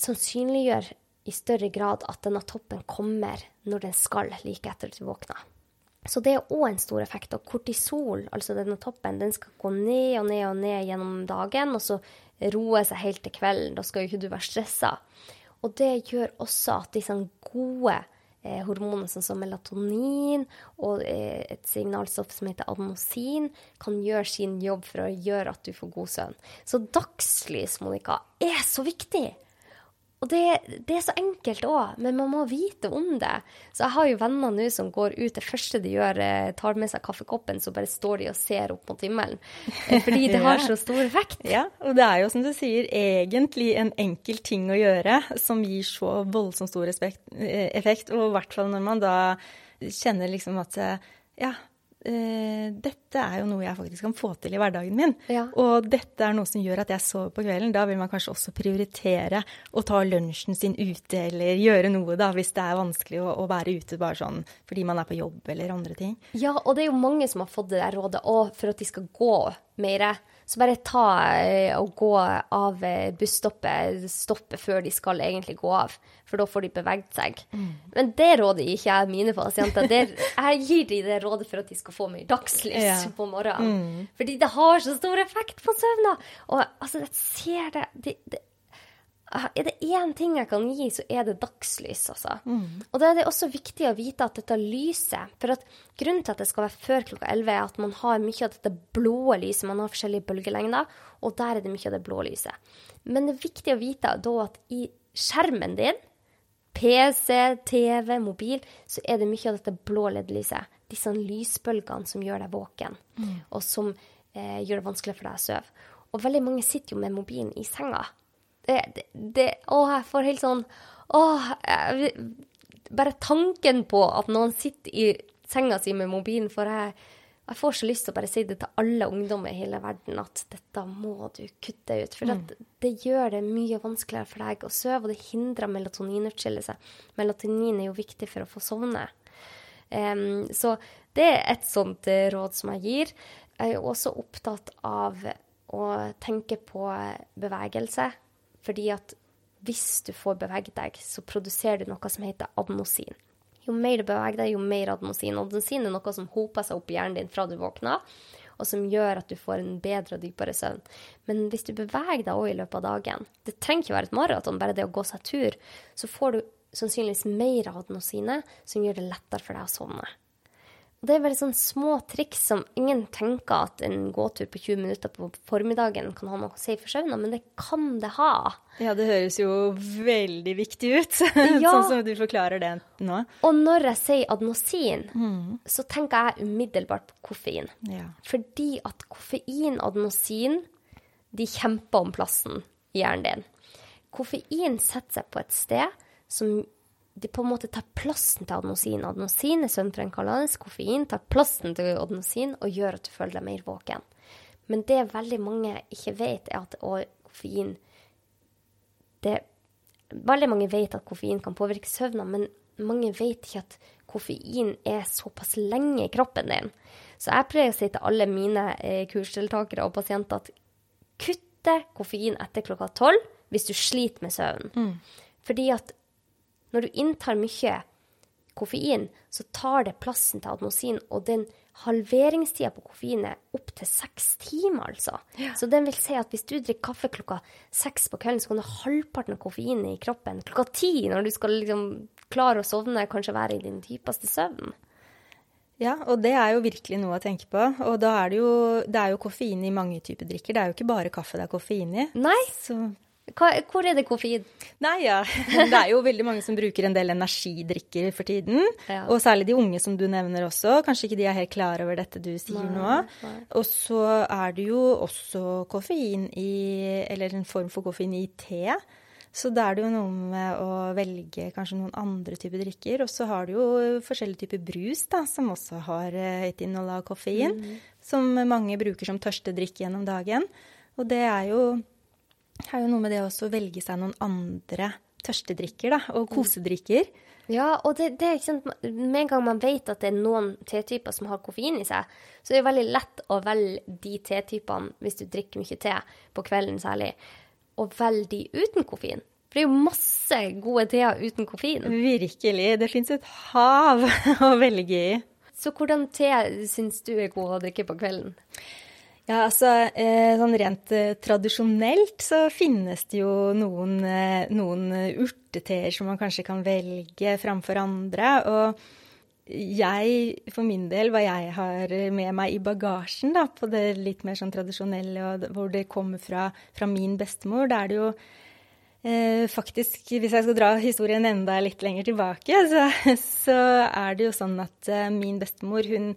sannsynliggjøre i større grad at denne toppen kommer når den skal, like etter at du våkner. Så det er òg en stor effekt. Og kortisol, altså denne toppen, den skal gå ned og ned og ned gjennom dagen, og så roe seg helt til kvelden. Da skal jo ikke du være stressa. Og det gjør også at disse gode eh, hormonene sånn som melatonin og eh, et signalstoff som heter adenosin, kan gjøre sin jobb for å gjøre at du får god søvn. Så dagslys, Monica, er så viktig! Og det, det, er så enkelt òg, men man må vite om det. Så jeg har jo venner nå som går ut. Det første de gjør, eh, tar med seg kaffekoppen, så bare står de og ser opp mot himmelen. Eh, fordi det har så stor effekt. Ja, og det er jo som du sier, egentlig en enkel ting å gjøre som gir så voldsomt stor eh, effekt. Og i hvert fall når man da kjenner liksom at ja, Uh, dette er jo noe jeg faktisk kan få til i hverdagen min. Ja. Og dette er noe som gjør at jeg sover på kvelden. Da vil man kanskje også prioritere å ta lunsjen sin ute, eller gjøre noe da, hvis det er vanskelig å, å, være ute bare sånn fordi man er på jobb eller andre ting. Ja, og det er jo mange som har fått det der rådet òg for at de skal gå mer. Så bare ta eh, og gå av eh, busstoppet, stoppet før de skal egentlig gå av. For da får de beveget seg. Mm. Men det rådet gir ikke jeg mine pasienter. Det, jeg gir dem det rådet for at de skal få mer dagslys ja. på morgenen. Mm. Fordi det har så stor effekt på søvna. Og altså, jeg ser det, det, det er det én ting jeg kan gi, så er det dagslys, altså. Mm. Og da er det også viktig å vite at dette lyset For at grunnen til at det skal være før klokka 11, er at man har mye av dette blå lyset. Man har forskjellige bølgelengder, og der er det mye av det blå lyset. Men det er viktig å vite da at i skjermen din, PC, TV, mobil, så er det mye av dette blå LED-lyset. Disse lysbølgene som gjør deg våken, mm. og som eh, gjør det vanskelig for deg å sove. Og veldig mange sitter jo med mobilen i senga. Det, det, Å, jeg får helt sånn Å, jeg, bare tanken på at noen sitter i senga si med mobilen, for jeg, jeg får så lyst til å bare si det til alle ungdommer i hele verden, at dette må du kutte ut. For mm. det gjør det mye vanskeligere for deg å sove, og det hindrer melatoninutskillelse. Melatonin er jo viktig for å få sovne. Um, så det er et sånt uh, råd som jeg gir. Jeg er jo også opptatt av å tenke på bevegelse. Fordi at hvis du får beveget deg, så produserer du noe som heter adnosin. Jo mer du beveger deg, jo mer adnosin. Adnosin er noe som hoper seg opp i hjernen din fra du våkner, og som gjør at du får en bedre og dypere søvn. Men hvis du beveger deg òg i løpet av dagen, det trenger ikke være et maraton, bare det å gå seg tur, så får du sannsynligvis mer adnosinet, som gjør det lettere for deg å sovne. Det er veldig sånn små triks som ingen tenker at en gåtur på 20 minutter på formiddagen kan ha noe å si for søvna, men det kan det ha. Ja, det høres jo veldig viktig ut, ja. sånn som du forklarer det nå. Og når jeg sier adnosin, mm. så tenker jeg umiddelbart på koffein. Ja. Fordi at koffein, og adnosin, de kjemper om plassen i hjernen din. Koffein setter seg på et sted som de på en måte tar plassen til adenosin. Adenosin er søvnfremkallende, koffein tar plassen til adenosin og gjør at du føler deg mer våken. Men det veldig mange ikke vet, er at koffein det, Veldig mange vet at koffein kan påvirke søvnen, men mange vet ikke at koffein er såpass lenge i kroppen din. Så jeg prøver å si til alle mine eh, kursdeltakere og pasienter at kutte koffein etter klokka tolv hvis du sliter med søvn. Mm. Fordi at når du inntar mye koffein, så tar det plassen til atmosin, og den halveringstida på koffein er opptil seks timer, altså. Ja. Så den vil si at hvis du drikker kaffe klokka seks på kvelden, så kan du halvparten av koffeinet i kroppen klokka ti, når du skal liksom klare å sovne, kanskje være i din dypeste søvn. Ja, og det er jo virkelig noe å tenke på. Og da er det jo, det er jo koffein i mange typer drikker. Det er jo ikke bare kaffe det er koffein i. Nei. Så hva, hvor er det koffein? Nei, ja. Det er jo veldig mange som bruker en del energidrikker for tiden. Ja. Og særlig de unge som du nevner også. Kanskje ikke de er helt klar over dette du sier nei, nå. Nei. Og så er det jo også koffein i Eller en form for koffein i te. Så da er det jo noe med å velge kanskje noen andre typer drikker. Og så har du jo forskjellige typer brus da, som også har et innhold av koffein. Mm. Som mange bruker som tørstedrikk gjennom dagen. Og det er jo det er jo noe med det å velge seg noen andre tørstedrikker da, og kosedrikker. Ja, og det, det er ikke sant, med en gang man vet at det er noen tetyper som har koffein i seg, så er det veldig lett å velge de tetypene, hvis du drikker mye te, på kvelden særlig, og velge de uten koffein. For det er jo masse gode teer uten koffein. Virkelig. Det fins et hav å velge i. Så hvordan te syns du er god å drikke på kvelden? Ja, altså eh, sånn rent eh, tradisjonelt så finnes det jo noen, eh, noen urteteer som man kanskje kan velge framfor andre. Og jeg, for min del, hva jeg har med meg i bagasjen da, på det litt mer sånn tradisjonelle, og hvor det kommer fra, fra min bestemor, da er det jo Eh, faktisk, hvis jeg skal dra historien enda litt lenger tilbake, så, så er det jo sånn at min bestemor, hun,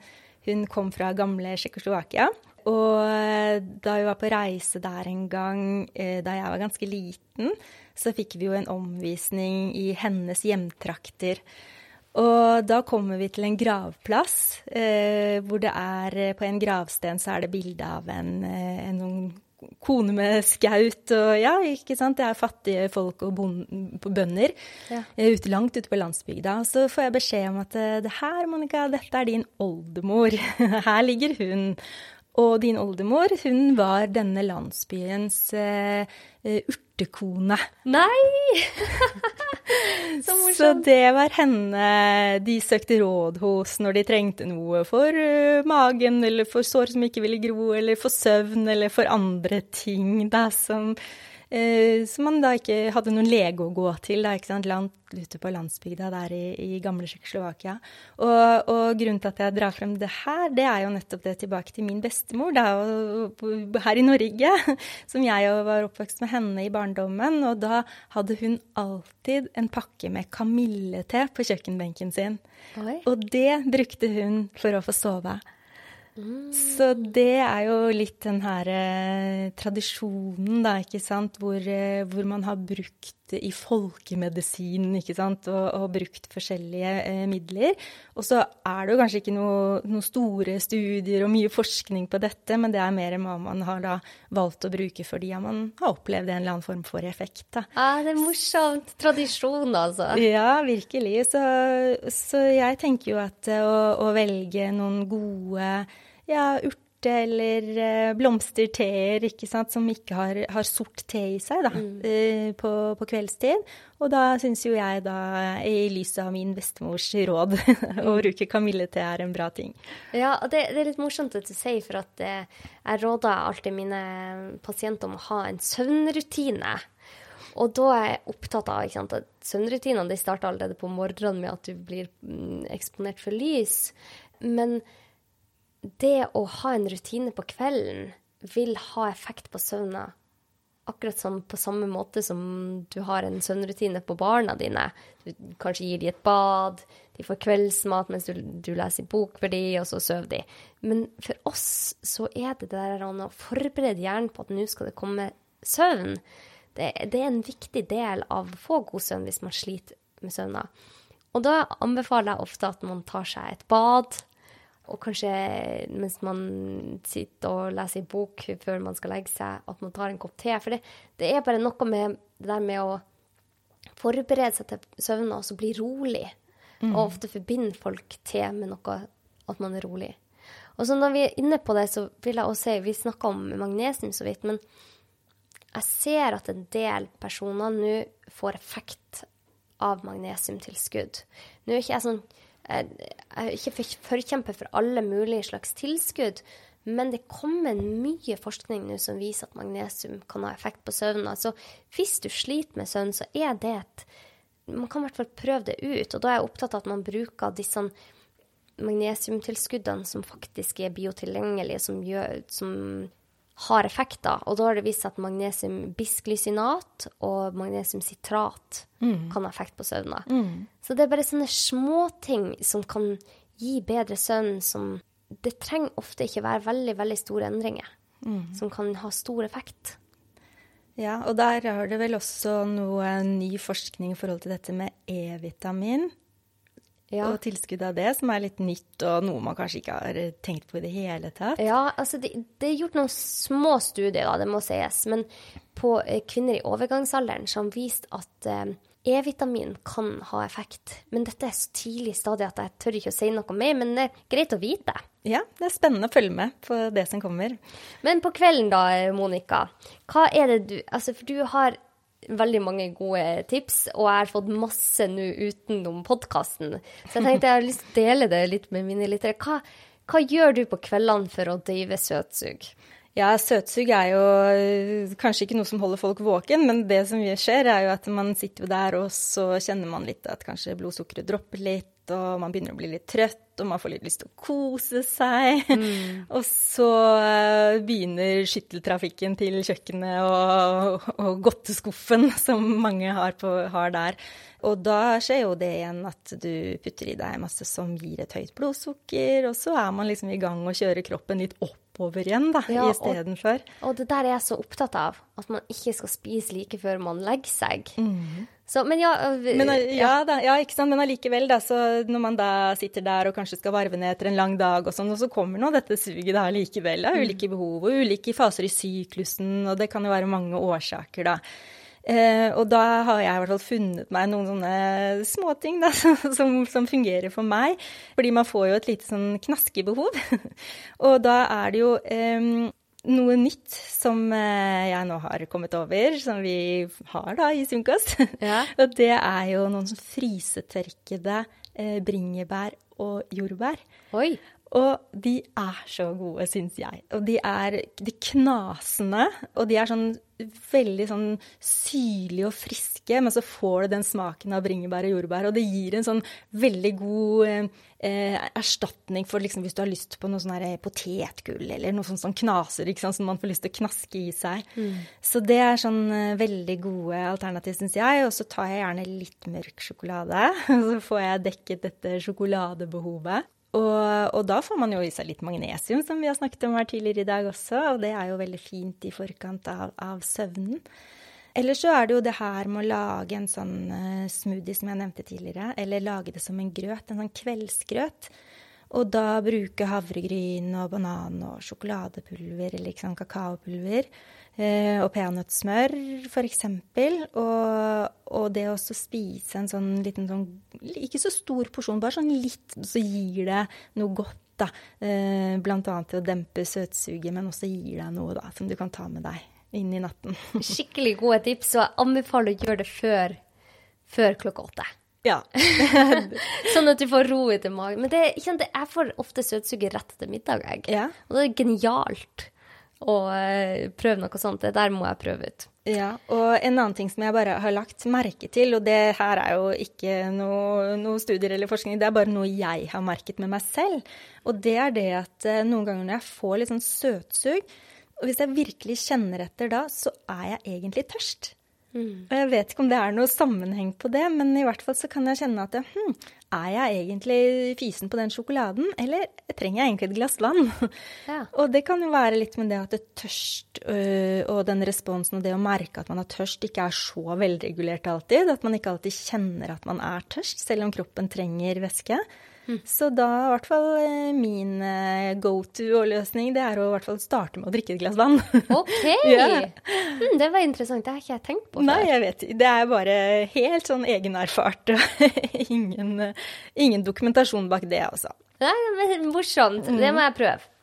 hun kom fra gamle Tsjekkoslovakia. Og eh, da vi var på reise der en gang eh, da jeg var ganske liten, så fikk vi jo en omvisning i hennes hjemtrakter. Og da kommer vi til en gravplass, eh, hvor det er på en gravsten så er det bilde av en, en kone med skaut og ja, ikke sant. Det er fattige folk og bønder ja. ute, langt ute på landsbygda. Så får jeg beskjed om at det her, Monica, dette er din oldemor. Her ligger hun. Og din oldemor, hun var denne landsbyens uh, urtekone. Nei! Så morsomt. Så det var henne de søkte råd hos når de trengte noe for uh, magen, eller for sår som ikke ville gro, eller for søvn, eller for andre ting da, som Eh, som man da ikke hadde noen lege å gå til, da, ikke sant, Land, ute på landsbygda der i, i gamle Tsjekkoslovakia. Og, og, grunnen til at jeg drar frem det her, det er jo nettopp det tilbake til min bestemor da, og, og, her i Norge, som jeg var oppvokst med henne i barndommen. Og da hadde hun alltid en pakke med kamillete på kjøkkenbenken sin. Oi. Og det brukte hun for å få sove. Så det er jo litt den her eh, tradisjonen, da, ikke sant, hvor, eh, hvor, man har brukt i folkemedisinen, ikke sant, og, og brukt forskjellige eh, midler. Og så er det jo kanskje ikke noen noe store studier og mye forskning på dette, men det er mer hva man har da valgt å bruke fordi man har opplevd en eller annen form for effekt. Da. Ah, det er morsomt. Tradisjon, altså. Ja, virkelig. Så, så jeg tenker jo at å, å velge noen gode ja, urte- eller uh, blomsterteer ikke sant, som ikke har, har, sort te i seg da, mm. uh, på, på, kveldstid. Og da syns jo jeg, da, i lys av min bestemors råd, å bruke kamillete er en bra ting. Ja, og det, det, er litt morsomt at du sier, for at uh, jeg råder alltid mine pasienter om å ha en søvnrutine. Og da er jeg opptatt av sant, at søvnrutinene starter allerede på morgenen med at du blir mm, eksponert for lys. Men det å ha en rutine på kvelden vil ha effekt på søvna. Akkurat sånn på samme måte som du har en søvnrutine på barna dine. Du kanskje gir dem et bad, de får kveldsmat mens du, du leser bok for dem, og så sover de. Men for oss så er det der å forberede hjernen på at nå skal det komme søvn. Det, det, er en viktig del av å få god søvn hvis man sliter med søvna. Og da anbefaler jeg ofte at man tar seg et bad og kanskje mens man sitter og leser en bok før man skal legge seg, at man tar en kopp te. For det, det er bare noe med det der med å forberede seg til søvn og så bli rolig. Mm. Og ofte forbinder folk te med noe at man er rolig. Og så når vi er inne på det, så vil jeg også si Vi snakka om magnesium så vidt, men jeg ser at en del personer nå får effekt av magnesiumtilskudd. Nå er ikke jeg sånn ikke forkjemper for alle mulige slags tilskudd, men det kommer mye forskning nå som viser at magnesium kan ha effekt på søvnen. Så hvis du sliter med søvn, så er det et Man kan i hvert fall prøve det ut. Og da er jeg opptatt av at man bruker disse magnesiumtilskuddene som faktisk er biotilgjengelige, som, gjør, som har effekter. Og da har det vist seg at magnesium bisglysynat og magnesiumsitrat mm. kan ha effekt på søvna. Mm. Så det er bare sånne småting som kan gi bedre søvn, som Det trenger ofte ikke være veldig, veldig store endringer, mm. som kan ha stor effekt. Ja, og der har det vel også noe ny forskning i forhold til dette med E-vitamin ja. og tilskudd av det, som er litt nytt og noe man kanskje ikke har tenkt på i det hele tatt. Ja, altså det, det er gjort noen små studier, da, det må sies, men på eh, kvinner i overgangsalderen som viste at eh, E-vitamin kan ha effekt. Men dette er så tidlig stadig at jeg tør ikke å si noe mer, men det er greit å vite. Ja, det er spennende å følge med på det som kommer. Men på kvelden da, Monica, hva er det du Altså, for du har veldig mange gode tips, og jeg har fått masse nå utenom podkasten. Så jeg tenkte jeg har lyst til å dele det litt med mine lyttere. Hva, hva gjør du på kveldene for å døyve søtsug? Ja, søtsug er jo eh, kanskje ikke noe som holder folk våken, men det som skjer, er jo at man sitter der, og så kjenner man litt at kanskje blodsukkeret dropper litt, og man begynner å bli litt trøtt, og man får litt lyst til å kose seg. Mm. og så uh, begynner skytteltrafikken til kjøkkenet og, og godteskuffen som mange har, på, har, der. Og da skjer jo det igjen at du putter i deg masse som gir et høyt blodsukker, og så er man liksom i gang og kjører kroppen litt oppover igjen, da, ja, istedenfor. Og, og det der er jeg så opptatt av, at man ikke skal spise like før man legger seg. Mm. Så, men ja, men, ja, da, ja, ikke sant. Men allikevel, da, så når man da sitter der og kanskje skal varve ned etter en lang dag og sånn, og så kommer nå dette suget da likevel. Da, ulike mm. behov og ulike faser i syklusen, og det kan jo være mange årsaker, da. Eh, og da har jeg i hvert fall funnet meg noen sånne småting da, som, som, fungerer for meg. Fordi man får jo et lite sånn knaskebehov. og da er det jo eh, noe nytt som eh, jeg nå har kommet over, som vi har da i Sunkost. Ja. og det er jo noen sånn frysetørkede eh, bringebær og jordbær. Oi. Og de er så gode, syns jeg. Og de er de knasende, og de er sånn veldig sånn syrlige og friske, men så får du den smaken av bringebær og jordbær. Og det gir en sånn veldig god eh, erstatning for liksom, hvis du har lyst på noe sånn potetgull eller noe sånt som knaser, sant, som man får lyst til å knaske i seg. Mm. Så det er sånn eh, veldig gode alternativ, syns jeg. Og så tar jeg gjerne litt mørk sjokolade. og Så får jeg dekket dette sjokoladebehovet. Og, og, da får man jo i seg litt magnesium, som vi har snakket om her tidligere i dag også, og det er jo veldig fint i forkant av, av søvnen. Eller så er det jo det her med å lage en sånn uh, smoothie som jeg nevnte tidligere, eller lage det som en grøt, en sånn kveldsgrøt. Og da bruke havregryn og banan og sjokoladepulver eller liksom kakaopulver. Eh, og peanøttsmør, f.eks. Og, og det å spise en sånn liten sånn Ikke så stor porsjon, bare sånn litt, så gir det noe godt. da. Eh, blant annet til å dempe søtsuget, men også gir deg noe da, som du kan ta med deg inn i natten. Skikkelig gode tips, og jeg anbefaler å gjøre det før, før klokka åtte. Ja. sånn at du får ro i magen. Men det, jeg får ofte søtsuget rett etter middag, jeg. Ja. Og det er genialt og uh, prøve noe sånt. Det der må jeg prøve ut. Ja, og en annen ting som jeg bare har lagt merke til, og det her er jo ikke noe, noe studier eller forskning, det er bare noe jeg har merket med meg selv, og det er det at uh, noen ganger når jeg får litt sånn søtsug, og hvis jeg virkelig kjenner etter da, så er jeg egentlig tørst. Mm. Og jeg vet ikke om det er noe sammenheng på det, men i hvert fall så kan jeg kjenne at hm, er jeg egentlig fysen på den sjokoladen, eller trenger jeg egentlig et glass vann? Ja. og det kan jo være litt med det at det tørst øh, og den responsen og det å merke at man har tørst, ikke er så velregulert alltid. At man ikke alltid kjenner at man er tørst, selv om kroppen trenger væske. Så da i hvert fall eh, min eh, go to-løsning, det er å i hvert fall starte med å drikke et glass vann. OK! ja. mm, det var interessant. Det har ikke jeg tenkt på før. Nei, jeg vet Det er bare helt sånn egenerfart. ingen, ingen dokumentasjon bak det, altså. Nei, men morsomt. Mm. Det må jeg prøve.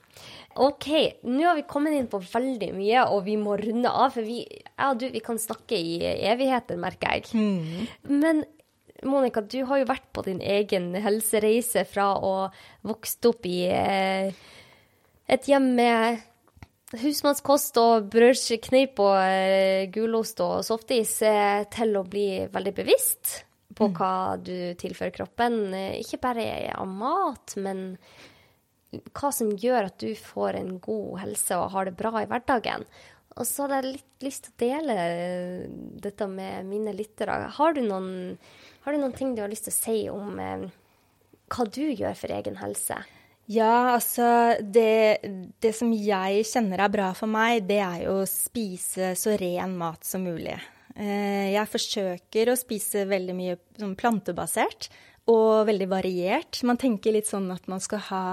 OK, nå har vi kommet inn på veldig mye, og vi må runde av. For vi, ja, du, vi kan snakke i evigheter, merker jeg. Mm. Men Monica, du har jo vært på din egen helsereise fra å vokst opp i eh, et hjem med husmannskost og brødskneip og eh, gulost og softis eh, til å bli veldig bevisst på mm. hva du tilfører kroppen. Ikke bare av mat, men hva som gjør at du får en god helse og har det bra i hverdagen. Og så hadde jeg litt lyst til å dele dette med mine lyttere. Har du noen har du noen ting du har lyst til å si om eh, hva du gjør for egen helse? Ja, altså det, det, som jeg kjenner er bra for meg, det er jo å spise så ren mat som mulig. Eh, jeg forsøker å spise veldig mye sånn plantebasert og veldig variert. Man tenker litt sånn at man skal ha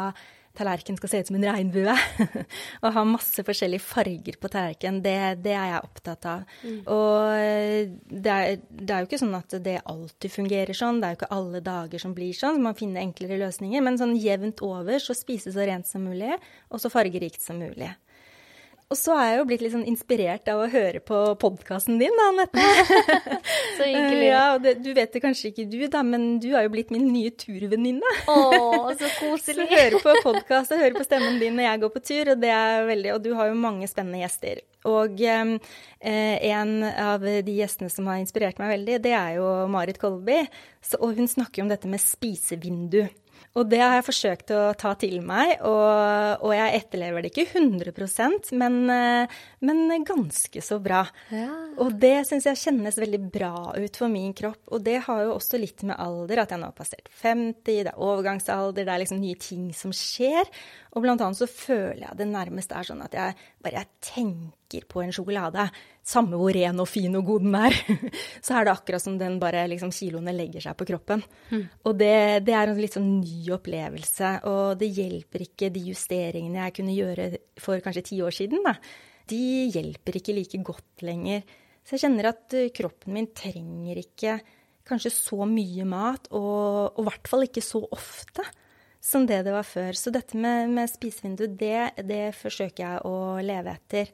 tallerkenen skal se ut som en regnbue. og ha masse forskjellige farger på tallerkenen, det, det, er jeg opptatt av. Mm. Og det er, det er, jo ikke sånn at det alltid fungerer sånn, det er jo ikke alle dager som blir sånn, så man finner enklere løsninger. Men sånn jevnt over så spise så rent som mulig, og så fargerikt som mulig. Og så er jeg jo blitt litt sånn inspirert av å høre på podkasten din, da, Anette. så hyggelig. Ja, det, du vet det kanskje ikke du, da, men du har jo blitt min nye turvenninne. Å, så koselig. så hører på podkast og hører på stemmen din når jeg går på tur, og det er veldig Og du har jo mange spennende gjester. Og eh, en av de gjestene som har inspirert meg veldig, det er jo Marit Kolby. Så, og hun snakker om dette med spisevindu. Og det har jeg forsøkt å ta til meg, og, og jeg etterlever det ikke 100 men, eh, men ganske så bra. Ja. Og det syns jeg kjennes veldig bra ut for min kropp. Og det har jo også litt med alder, at jeg nå har passert 50, det er overgangsalder, det er liksom nye ting som skjer. Og blant annet så føler jeg det nærmest er sånn at jeg bare jeg tenker på en sjokolade samme hvor ren og fin og god den er, så er det akkurat som den bare liksom kiloene legger seg på kroppen. Mm. Og det, det, er en litt sånn ny opplevelse, og det hjelper ikke de justeringene jeg kunne gjøre for kanskje ti år siden, da. De hjelper ikke like godt lenger. Så jeg kjenner at eh, kroppen min trenger ikke kanskje så mye mat, og i hvert fall ikke så ofte som det det var før. Så dette med, med spisevindu, det, det forsøker jeg å leve etter.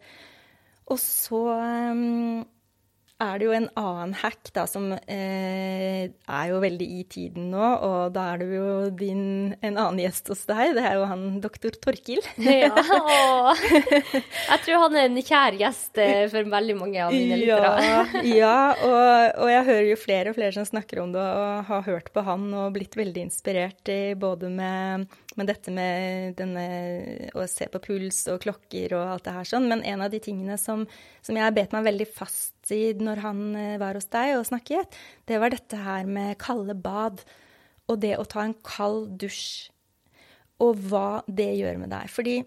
Og så um, er det jo en annen hack da, som eh, er jo veldig i tiden nå, og da er det jo din, en annen gjest hos deg. Det er jo han doktor Torkil. ja, jeg tror han er en kjær gjest eh, for veldig mange av mine lyttere. ja, ja og, og, jeg hører jo flere og flere som snakker om det, og har hørt på han og blitt veldig inspirert i både med med dette med denne, å se på puls og klokker og alt det her sånn. Men en av de tingene som, som jeg bet meg veldig fast i når han eh, var hos deg og snakket, det var dette her med kalde bad. Og det å ta en kald dusj. Og hva det gjør med deg. Fordi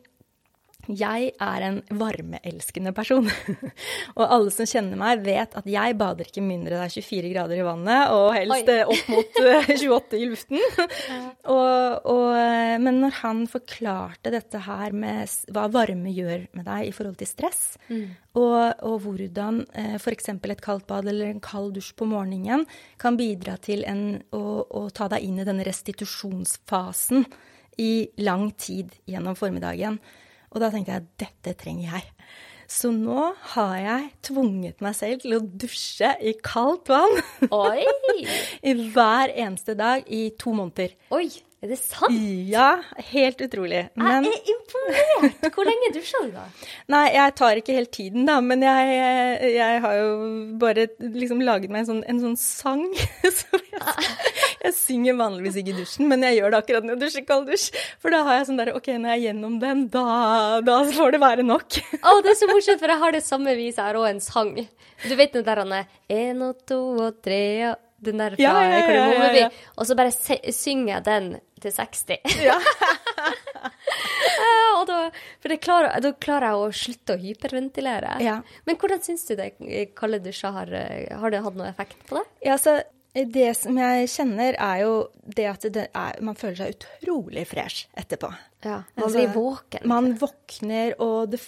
jeg er en varmeelskende person. og alle som kjenner meg, vet at jeg bader ikke mindre det er 24 grader i vannet, og helst Oi. opp mot 28 eh, i luften. og, og, eh, men når han forklarte dette her med hva varme gjør med deg i forhold til stress, mm. og, og, hvordan eh, f.eks. et kaldt bad eller en kald dusj på morgenen kan bidra til en, å, å ta deg inn i denne restitusjonsfasen i lang tid gjennom formiddagen, og da tenkte jeg at dette trenger jeg. Så nå har jeg tvunget meg selv til å dusje i kaldt vann. Oi! I hver eneste dag i to måneder. Oi! Er det sant? Ja, helt utrolig. Men... Jeg er imponert! Hvor lenge dusja du da? Nei, jeg tar ikke helt tiden, da. Men jeg, jeg har jo bare liksom laget meg en sånn, en sånn sang. som jeg, jeg, synger vanligvis ikke i dusjen, men jeg gjør det akkurat når jeg dusjer kald dusj. For da har jeg sånn derre OK, når jeg er gjennom den, da, da får det være nok. Å, det er så morsomt, for jeg har det samme vis. her og en sang. Du vet den der han er én og to og tre og den der fra ja, ja, ja, ja, Og så bare synger jeg den til 60. Ja. og da, for klarer, da klarer jeg å slutte å hyperventilere. Ja. Men hvordan syns du det kalde dusjer har, har det hatt noen effekt på det? Ja, så det som jeg kjenner, er jo det at det er, man føler seg utrolig fresh etterpå. Ja, Man altså, blir våken. Man våkner, og det,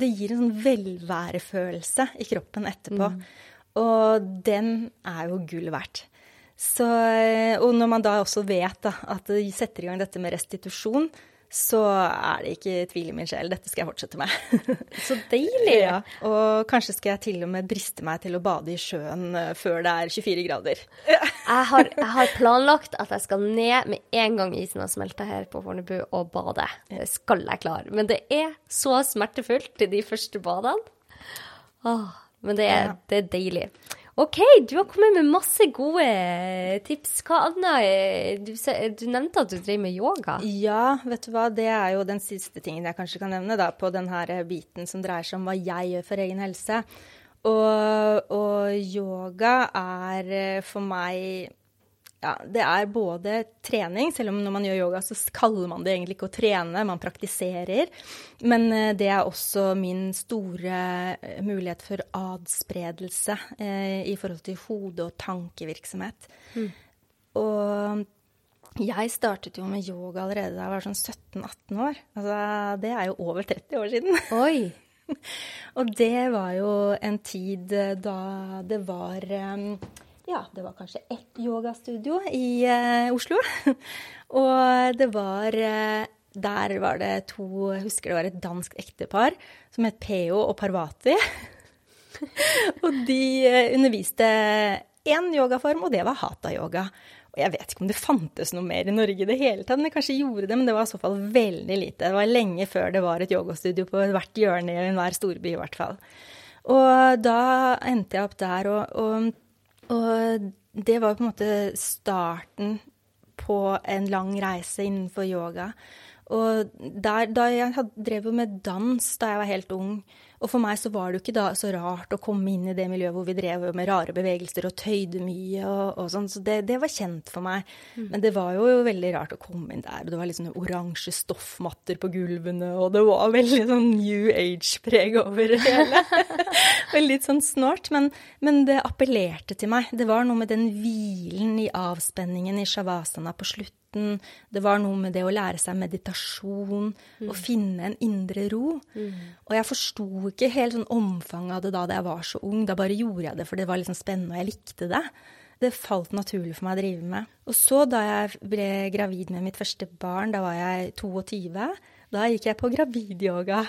det, gir en sånn velværefølelse i kroppen etterpå. Mm. Og den er jo gull verdt. Så, eh, og når man da også vet da, at de setter i gang dette med restitusjon, så er det ikke tvil i min sjel. Dette skal jeg fortsette med. så deilig! Ja, og kanskje skal jeg til og med briste meg til å bade i sjøen eh, før det er 24 grader. jeg, har, jeg, har, planlagt at jeg skal ned med en gang isen har smelta her på Fornebu, og bade. Det skal jeg klare. Men det er så smertefullt til de første badene. Åh, men det er, det er deilig. OK, du har kommet med masse gode tips. Hva annet du, du, nevnte at du driver med yoga? Ja, vet du hva. Det er jo den siste tingen jeg kanskje kan nevne da, på denne biten som dreier seg om hva jeg gjør for egen helse. Og, og yoga er eh, for meg ja, det er både trening, selv om når man gjør yoga, så kaller man det egentlig ikke å trene, man praktiserer. Men eh, det er også min store eh, mulighet for adspredelse eh, i forhold til hode- og tankevirksomhet. Mm. Og jeg startet jo med yoga allerede da jeg var sånn 17-18 år. Altså, det er jo over 30 år siden. Oi! og det var jo en tid da det var um, ja, det var kanskje ett yogastudio i eh, Oslo. og det var eh, der var det to Jeg husker det var et dansk ektepar som het Peo og Parvati. og de eh, underviste én yogaform, og det var hatha-yoga. Og jeg vet ikke om det fantes noe mer i Norge i det hele tatt. Men det kanskje gjorde det, men det var i så fall veldig lite. Det var lenge før det var et yogastudio på hvert hjørne i enhver storby, i hvert fall. Og da endte jeg opp der, og, og, og det var på en måte starten på en lang reise innenfor yoga. Og der, da jeg drev med dans da jeg var helt ung, og for meg så var det jo ikke da så rart å komme inn i det miljøet hvor vi drev med rare bevegelser og tøyde mye og, og sånn, så det, det, var kjent for meg. Mm. Men det var jo veldig rart å komme inn der, og det var sånne oransje stoffmatter på gulvene, og det var veldig sånn New Age-preg over det hele. og litt sånn snålt, men, men, det appellerte til meg. Det var noe med den hvilen i avspenningen i shavasana på slutt det var noe med det å lære seg meditasjon mm. og finne en indre ro. Mm. Og jeg forsto ikke helt sånn omfanget av det da jeg var så ung. Da bare gjorde jeg det for det var liksom spennende, og jeg likte det. Det falt naturlig for meg å drive med. Og så, da jeg ble gravid med mitt første barn, da var jeg 22, da gikk jeg på gravidyoga.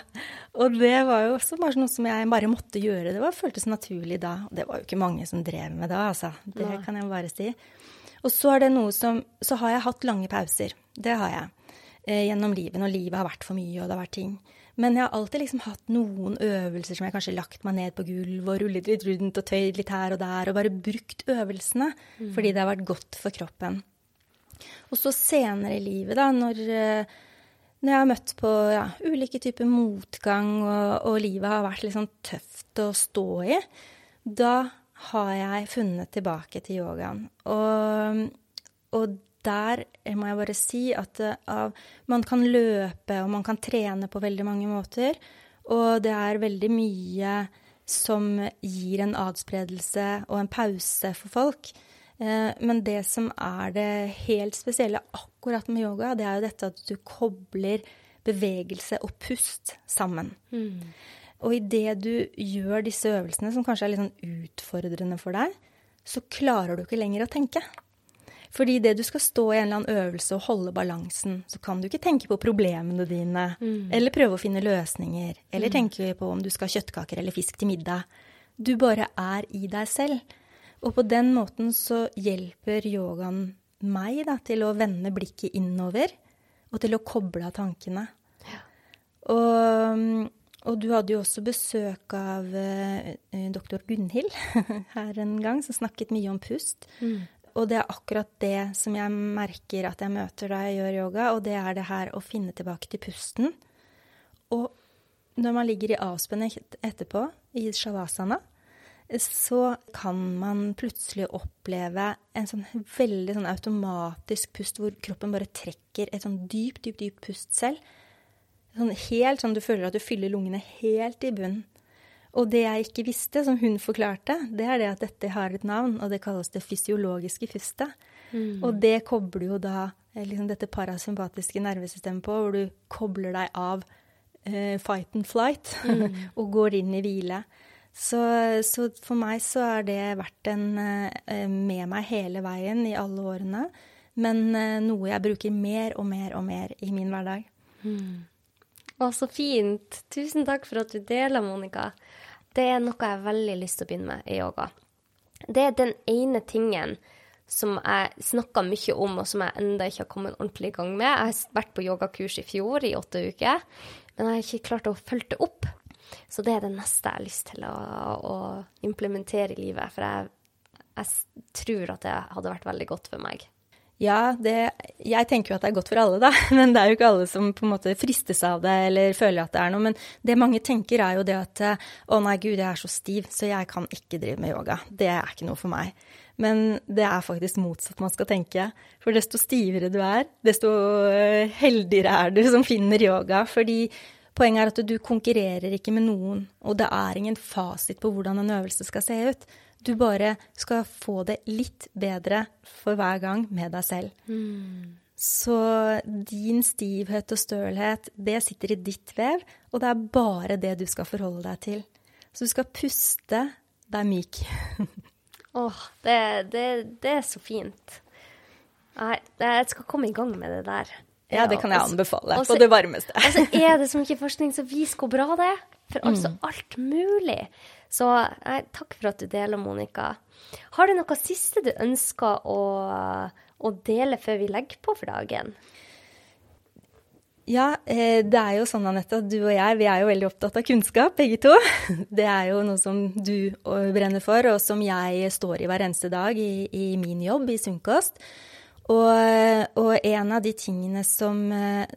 Og det var jo også bare noe som jeg bare måtte gjøre. Det var, føltes naturlig da. Og det var jo ikke mange som drev med det, altså. Det Nei. kan jeg bare si. Og så som Så har jeg hatt lange pauser. Det har jeg. Eh, gjennom livet, når livet har vært for mye, og det har vært ting. Men jeg har alltid liksom hatt noen øvelser som jeg kanskje lagt meg ned på gulv og rullet litt rundt og tøyd litt her og der, og bare brukt øvelsene mm. fordi det har vært godt for kroppen. Og så senere i livet, da, når, eh, når jeg har møtt på ja, ulike typer motgang, og, og, livet har vært litt sånn tøft å stå i, da har jeg funnet tilbake til yogaen. Og, og der må jeg bare si at av, man kan løpe og man kan trene på veldig mange måter. Og det er veldig mye som gir en adspredelse og en pause for folk. Uh, men det som er det helt spesielle akkurat med yoga, det er jo dette at du kobler bevegelse og pust sammen. Mm. Og idet du gjør disse øvelsene, som kanskje er litt sånn utfordrende for deg, så klarer du ikke lenger å tenke. Fordi idet du skal stå i en eller annen øvelse og holde balansen, så kan du ikke tenke på problemene dine, mm. eller prøve å finne løsninger, eller mm. tenke på om du skal ha kjøttkaker eller fisk til middag. Du bare er i deg selv. Og på den måten så hjelper yogaen meg da, til å vende blikket innover, og til å koble av tankene. Ja. Og og du hadde jo også besøk av eh, doktor Gunhild her en gang, som snakket mye om pust. Mm. Og det er akkurat det som jeg merker at jeg møter da jeg gjør yoga, og det er det her å finne tilbake til pusten. Og når man ligger i avspenning etterpå, i shavasana, så kan man plutselig oppleve en sånn veldig sånn automatisk pust, hvor kroppen bare trekker et sånn dypt, dypt, dypt pust selv. Sånn helt sånn du føler at du fyller lungene helt i bunnen. Og det jeg ikke visste, som hun forklarte, det er det at dette har et navn, og det kalles det fysiologiske pustet. Mm. Og det kobler jo da eh, liksom dette parasympatiske nervesystemet på, hvor du kobler deg av eh, fight and flight mm. og går inn i hvile. Så, så, for meg så har det vært en eh, med meg hele veien i alle årene. Men eh, noe jeg bruker mer og mer og mer i min hverdag. Mm. Å, så fint. Tusen takk for at du deler, Monica. Det er noe jeg har veldig lyst til å begynne med i yoga. Det er den ene tingen som jeg snakka mye om, og som jeg enda ikke har kommet ordentlig i gang med. Jeg har vært på yogakurs i fjor i åtte uker, men jeg har ikke klart å følge det opp. Så det er det neste jeg har lyst til å, å implementere i livet. For jeg, jeg tror at det hadde vært veldig godt for meg. Ja, det, jeg tenker jo at det er godt for alle, da. Men det er jo ikke alle som på en måte fristes av det eller føler at det er noe. Men det mange tenker er jo det at å nei, gud, jeg er så stiv, så jeg kan ikke drive med yoga. Det er ikke noe for meg. Men det er faktisk motsatt man skal tenke. For desto stivere du er, desto øh, heldigere er du som finner yoga. Fordi poenget er at du konkurrerer ikke med noen, og det er ingen fasit på hvordan en øvelse skal se ut. Du bare skal få det litt bedre for hver gang med deg selv. Mm. Så din stivhet og stølhet, det sitter i ditt vev, og det er bare det du skal forholde deg til. Så du skal puste deg myk. Åh, oh, det, det, det, er så fint. Nei, jeg skal komme i gang med det der. Ja, det kan jeg anbefale også, på det varmeste. Og så er det så mye forskning som viser hvor bra det er for altså mm. alt mulig. Så nei, takk for at du deler, Monica. Har du noe siste du ønsker å, å dele før vi legger på for dagen? Ja, eh, det er jo sånn, Anette, at du og jeg vi er jo veldig opptatt av kunnskap, begge to. Det er jo noe som du brenner for, og som jeg står i hver eneste dag i, i min jobb i Sunnkost. Og, og, en av de tingene som,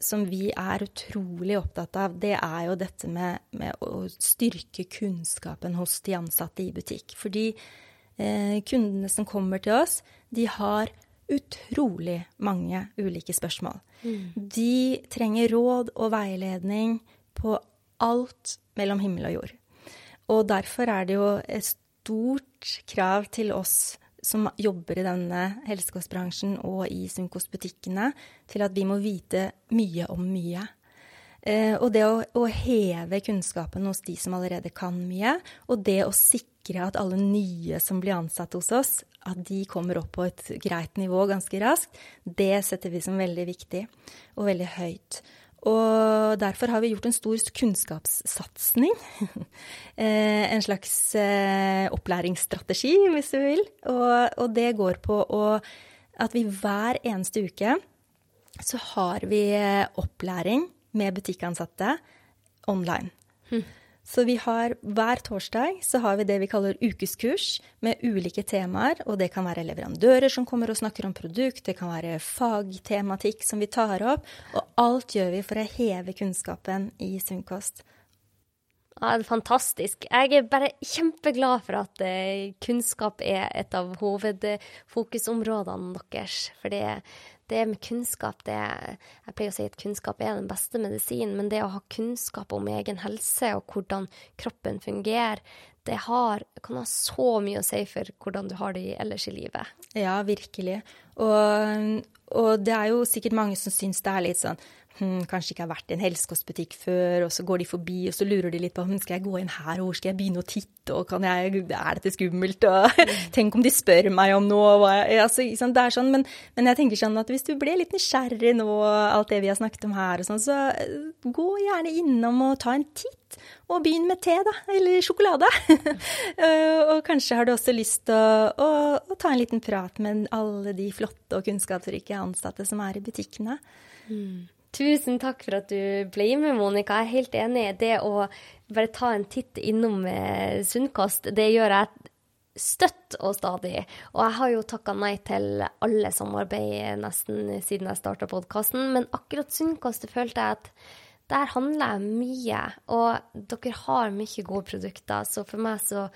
som, vi er utrolig opptatt av, det er jo dette med, med å styrke kunnskapen hos de ansatte i butikk. Fordi eh, kundene som kommer til oss, de har utrolig mange ulike spørsmål. Mm. De trenger råd og veiledning på alt mellom himmel og jord. Og derfor er det jo et stort krav til oss som jobber i denne helsekostbransjen og i Sunkost-butikkene, til at vi må vite mye om mye. Eh, og det å, å, heve kunnskapen hos de som allerede kan mye, og det å sikre at alle nye som blir ansatt hos oss, at de kommer opp på et greit nivå ganske raskt, det setter vi som veldig viktig og veldig høyt. Og derfor har vi gjort en stor kunnskapssatsing. Eh, en slags eh, opplæringsstrategi, hvis du vil. Og, og det går på å, at vi hver eneste uke så har vi eh, opplæring med butikkansatte online. Hm. Så vi har hver torsdag så har vi det vi kaller ukeskurs med ulike temaer. Og det kan være leverandører som kommer og snakker om produkt, det kan være fagtematikk som vi tar opp. Og alt gjør vi for å heve kunnskapen i sunnkost. Ja, det er fantastisk. Jeg er bare kjempeglad for at eh, kunnskap er et av hovedfokusområdene deres. For det, det med kunnskap det, Jeg pleier å si at kunnskap er den beste medisinen, men det å ha kunnskap om egen helse og hvordan kroppen fungerer, det har, kan ha så mye å si for hvordan du har det ellers i livet. Ja, virkelig. Og, og det er jo sikkert mange som syns det er litt sånn hm, kanskje ikke har vært i en helsekostbutikk før, og så går de forbi, og så lurer de litt på hm, skal jeg gå inn her, og hvor skal jeg begynne å titte, og jeg, er dette skummelt, og tenk om de spør meg om noe, altså, det er sånn, men, men, jeg tenker sånn at hvis du ble litt nysgjerrig nå, alt det vi har snakket om her, og sånn, så eh, gå gjerne innom og ta en titt. Og begynn med te, da, eller sjokolade. Eh, og kanskje har du også lyst til å, å, å, ta en liten prat med alle de flotte og kunnskapsrike ansatte som er i butikkene. Mm. Tusen takk for at du ble med, Monica. Jeg er helt enig. Det å bare ta en titt innom eh, Sunnkost, det gjør jeg støtt og stadig. Og jeg har jo takka nei til alle samarbeid nesten siden jeg starta podkasten, men akkurat Sunnkost følte jeg at der handler jeg mye. Og dere har mye gode produkter, så for meg så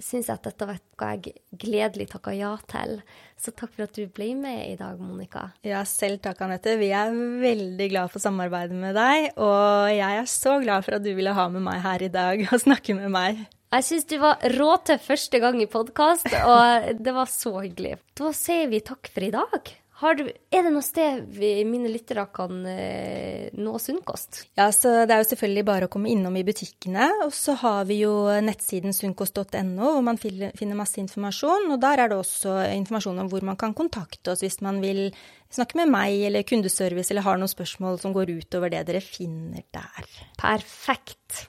syns jeg at dette var noe jeg gledelig takka ja til. Så takk for at du ble med i dag, Monica. Ja, selv takk, Anette. Vi er veldig glad for samarbeidet med deg. Og jeg er så glad for at du ville ha med meg her i dag og snakke med meg. Jeg syns du var råtøff første gang i podkast, og det var så hyggelig. Da sier vi takk for i dag. Du, er det noe sted vi, mine lyttere kan eh, nå Sunnkost? Ja, så Det er jo selvfølgelig bare å komme innom i butikkene. Og så har vi jo nettsiden sunnkost.no, hvor man finner masse informasjon. Og der er det også informasjon om hvor man kan kontakte oss hvis man vil snakke med meg eller kundeservice eller har noen spørsmål som går utover det dere finner der. Perfekt.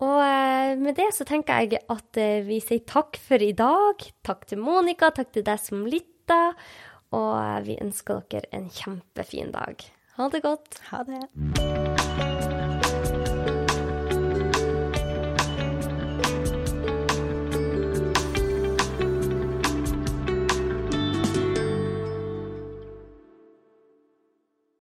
Og eh, med det så tenker jeg at eh, vi sier takk for i dag. Takk til Monica, takk til deg som lytta. Og vi ønsker dere en kjempefin dag. Ha det godt. Ha det.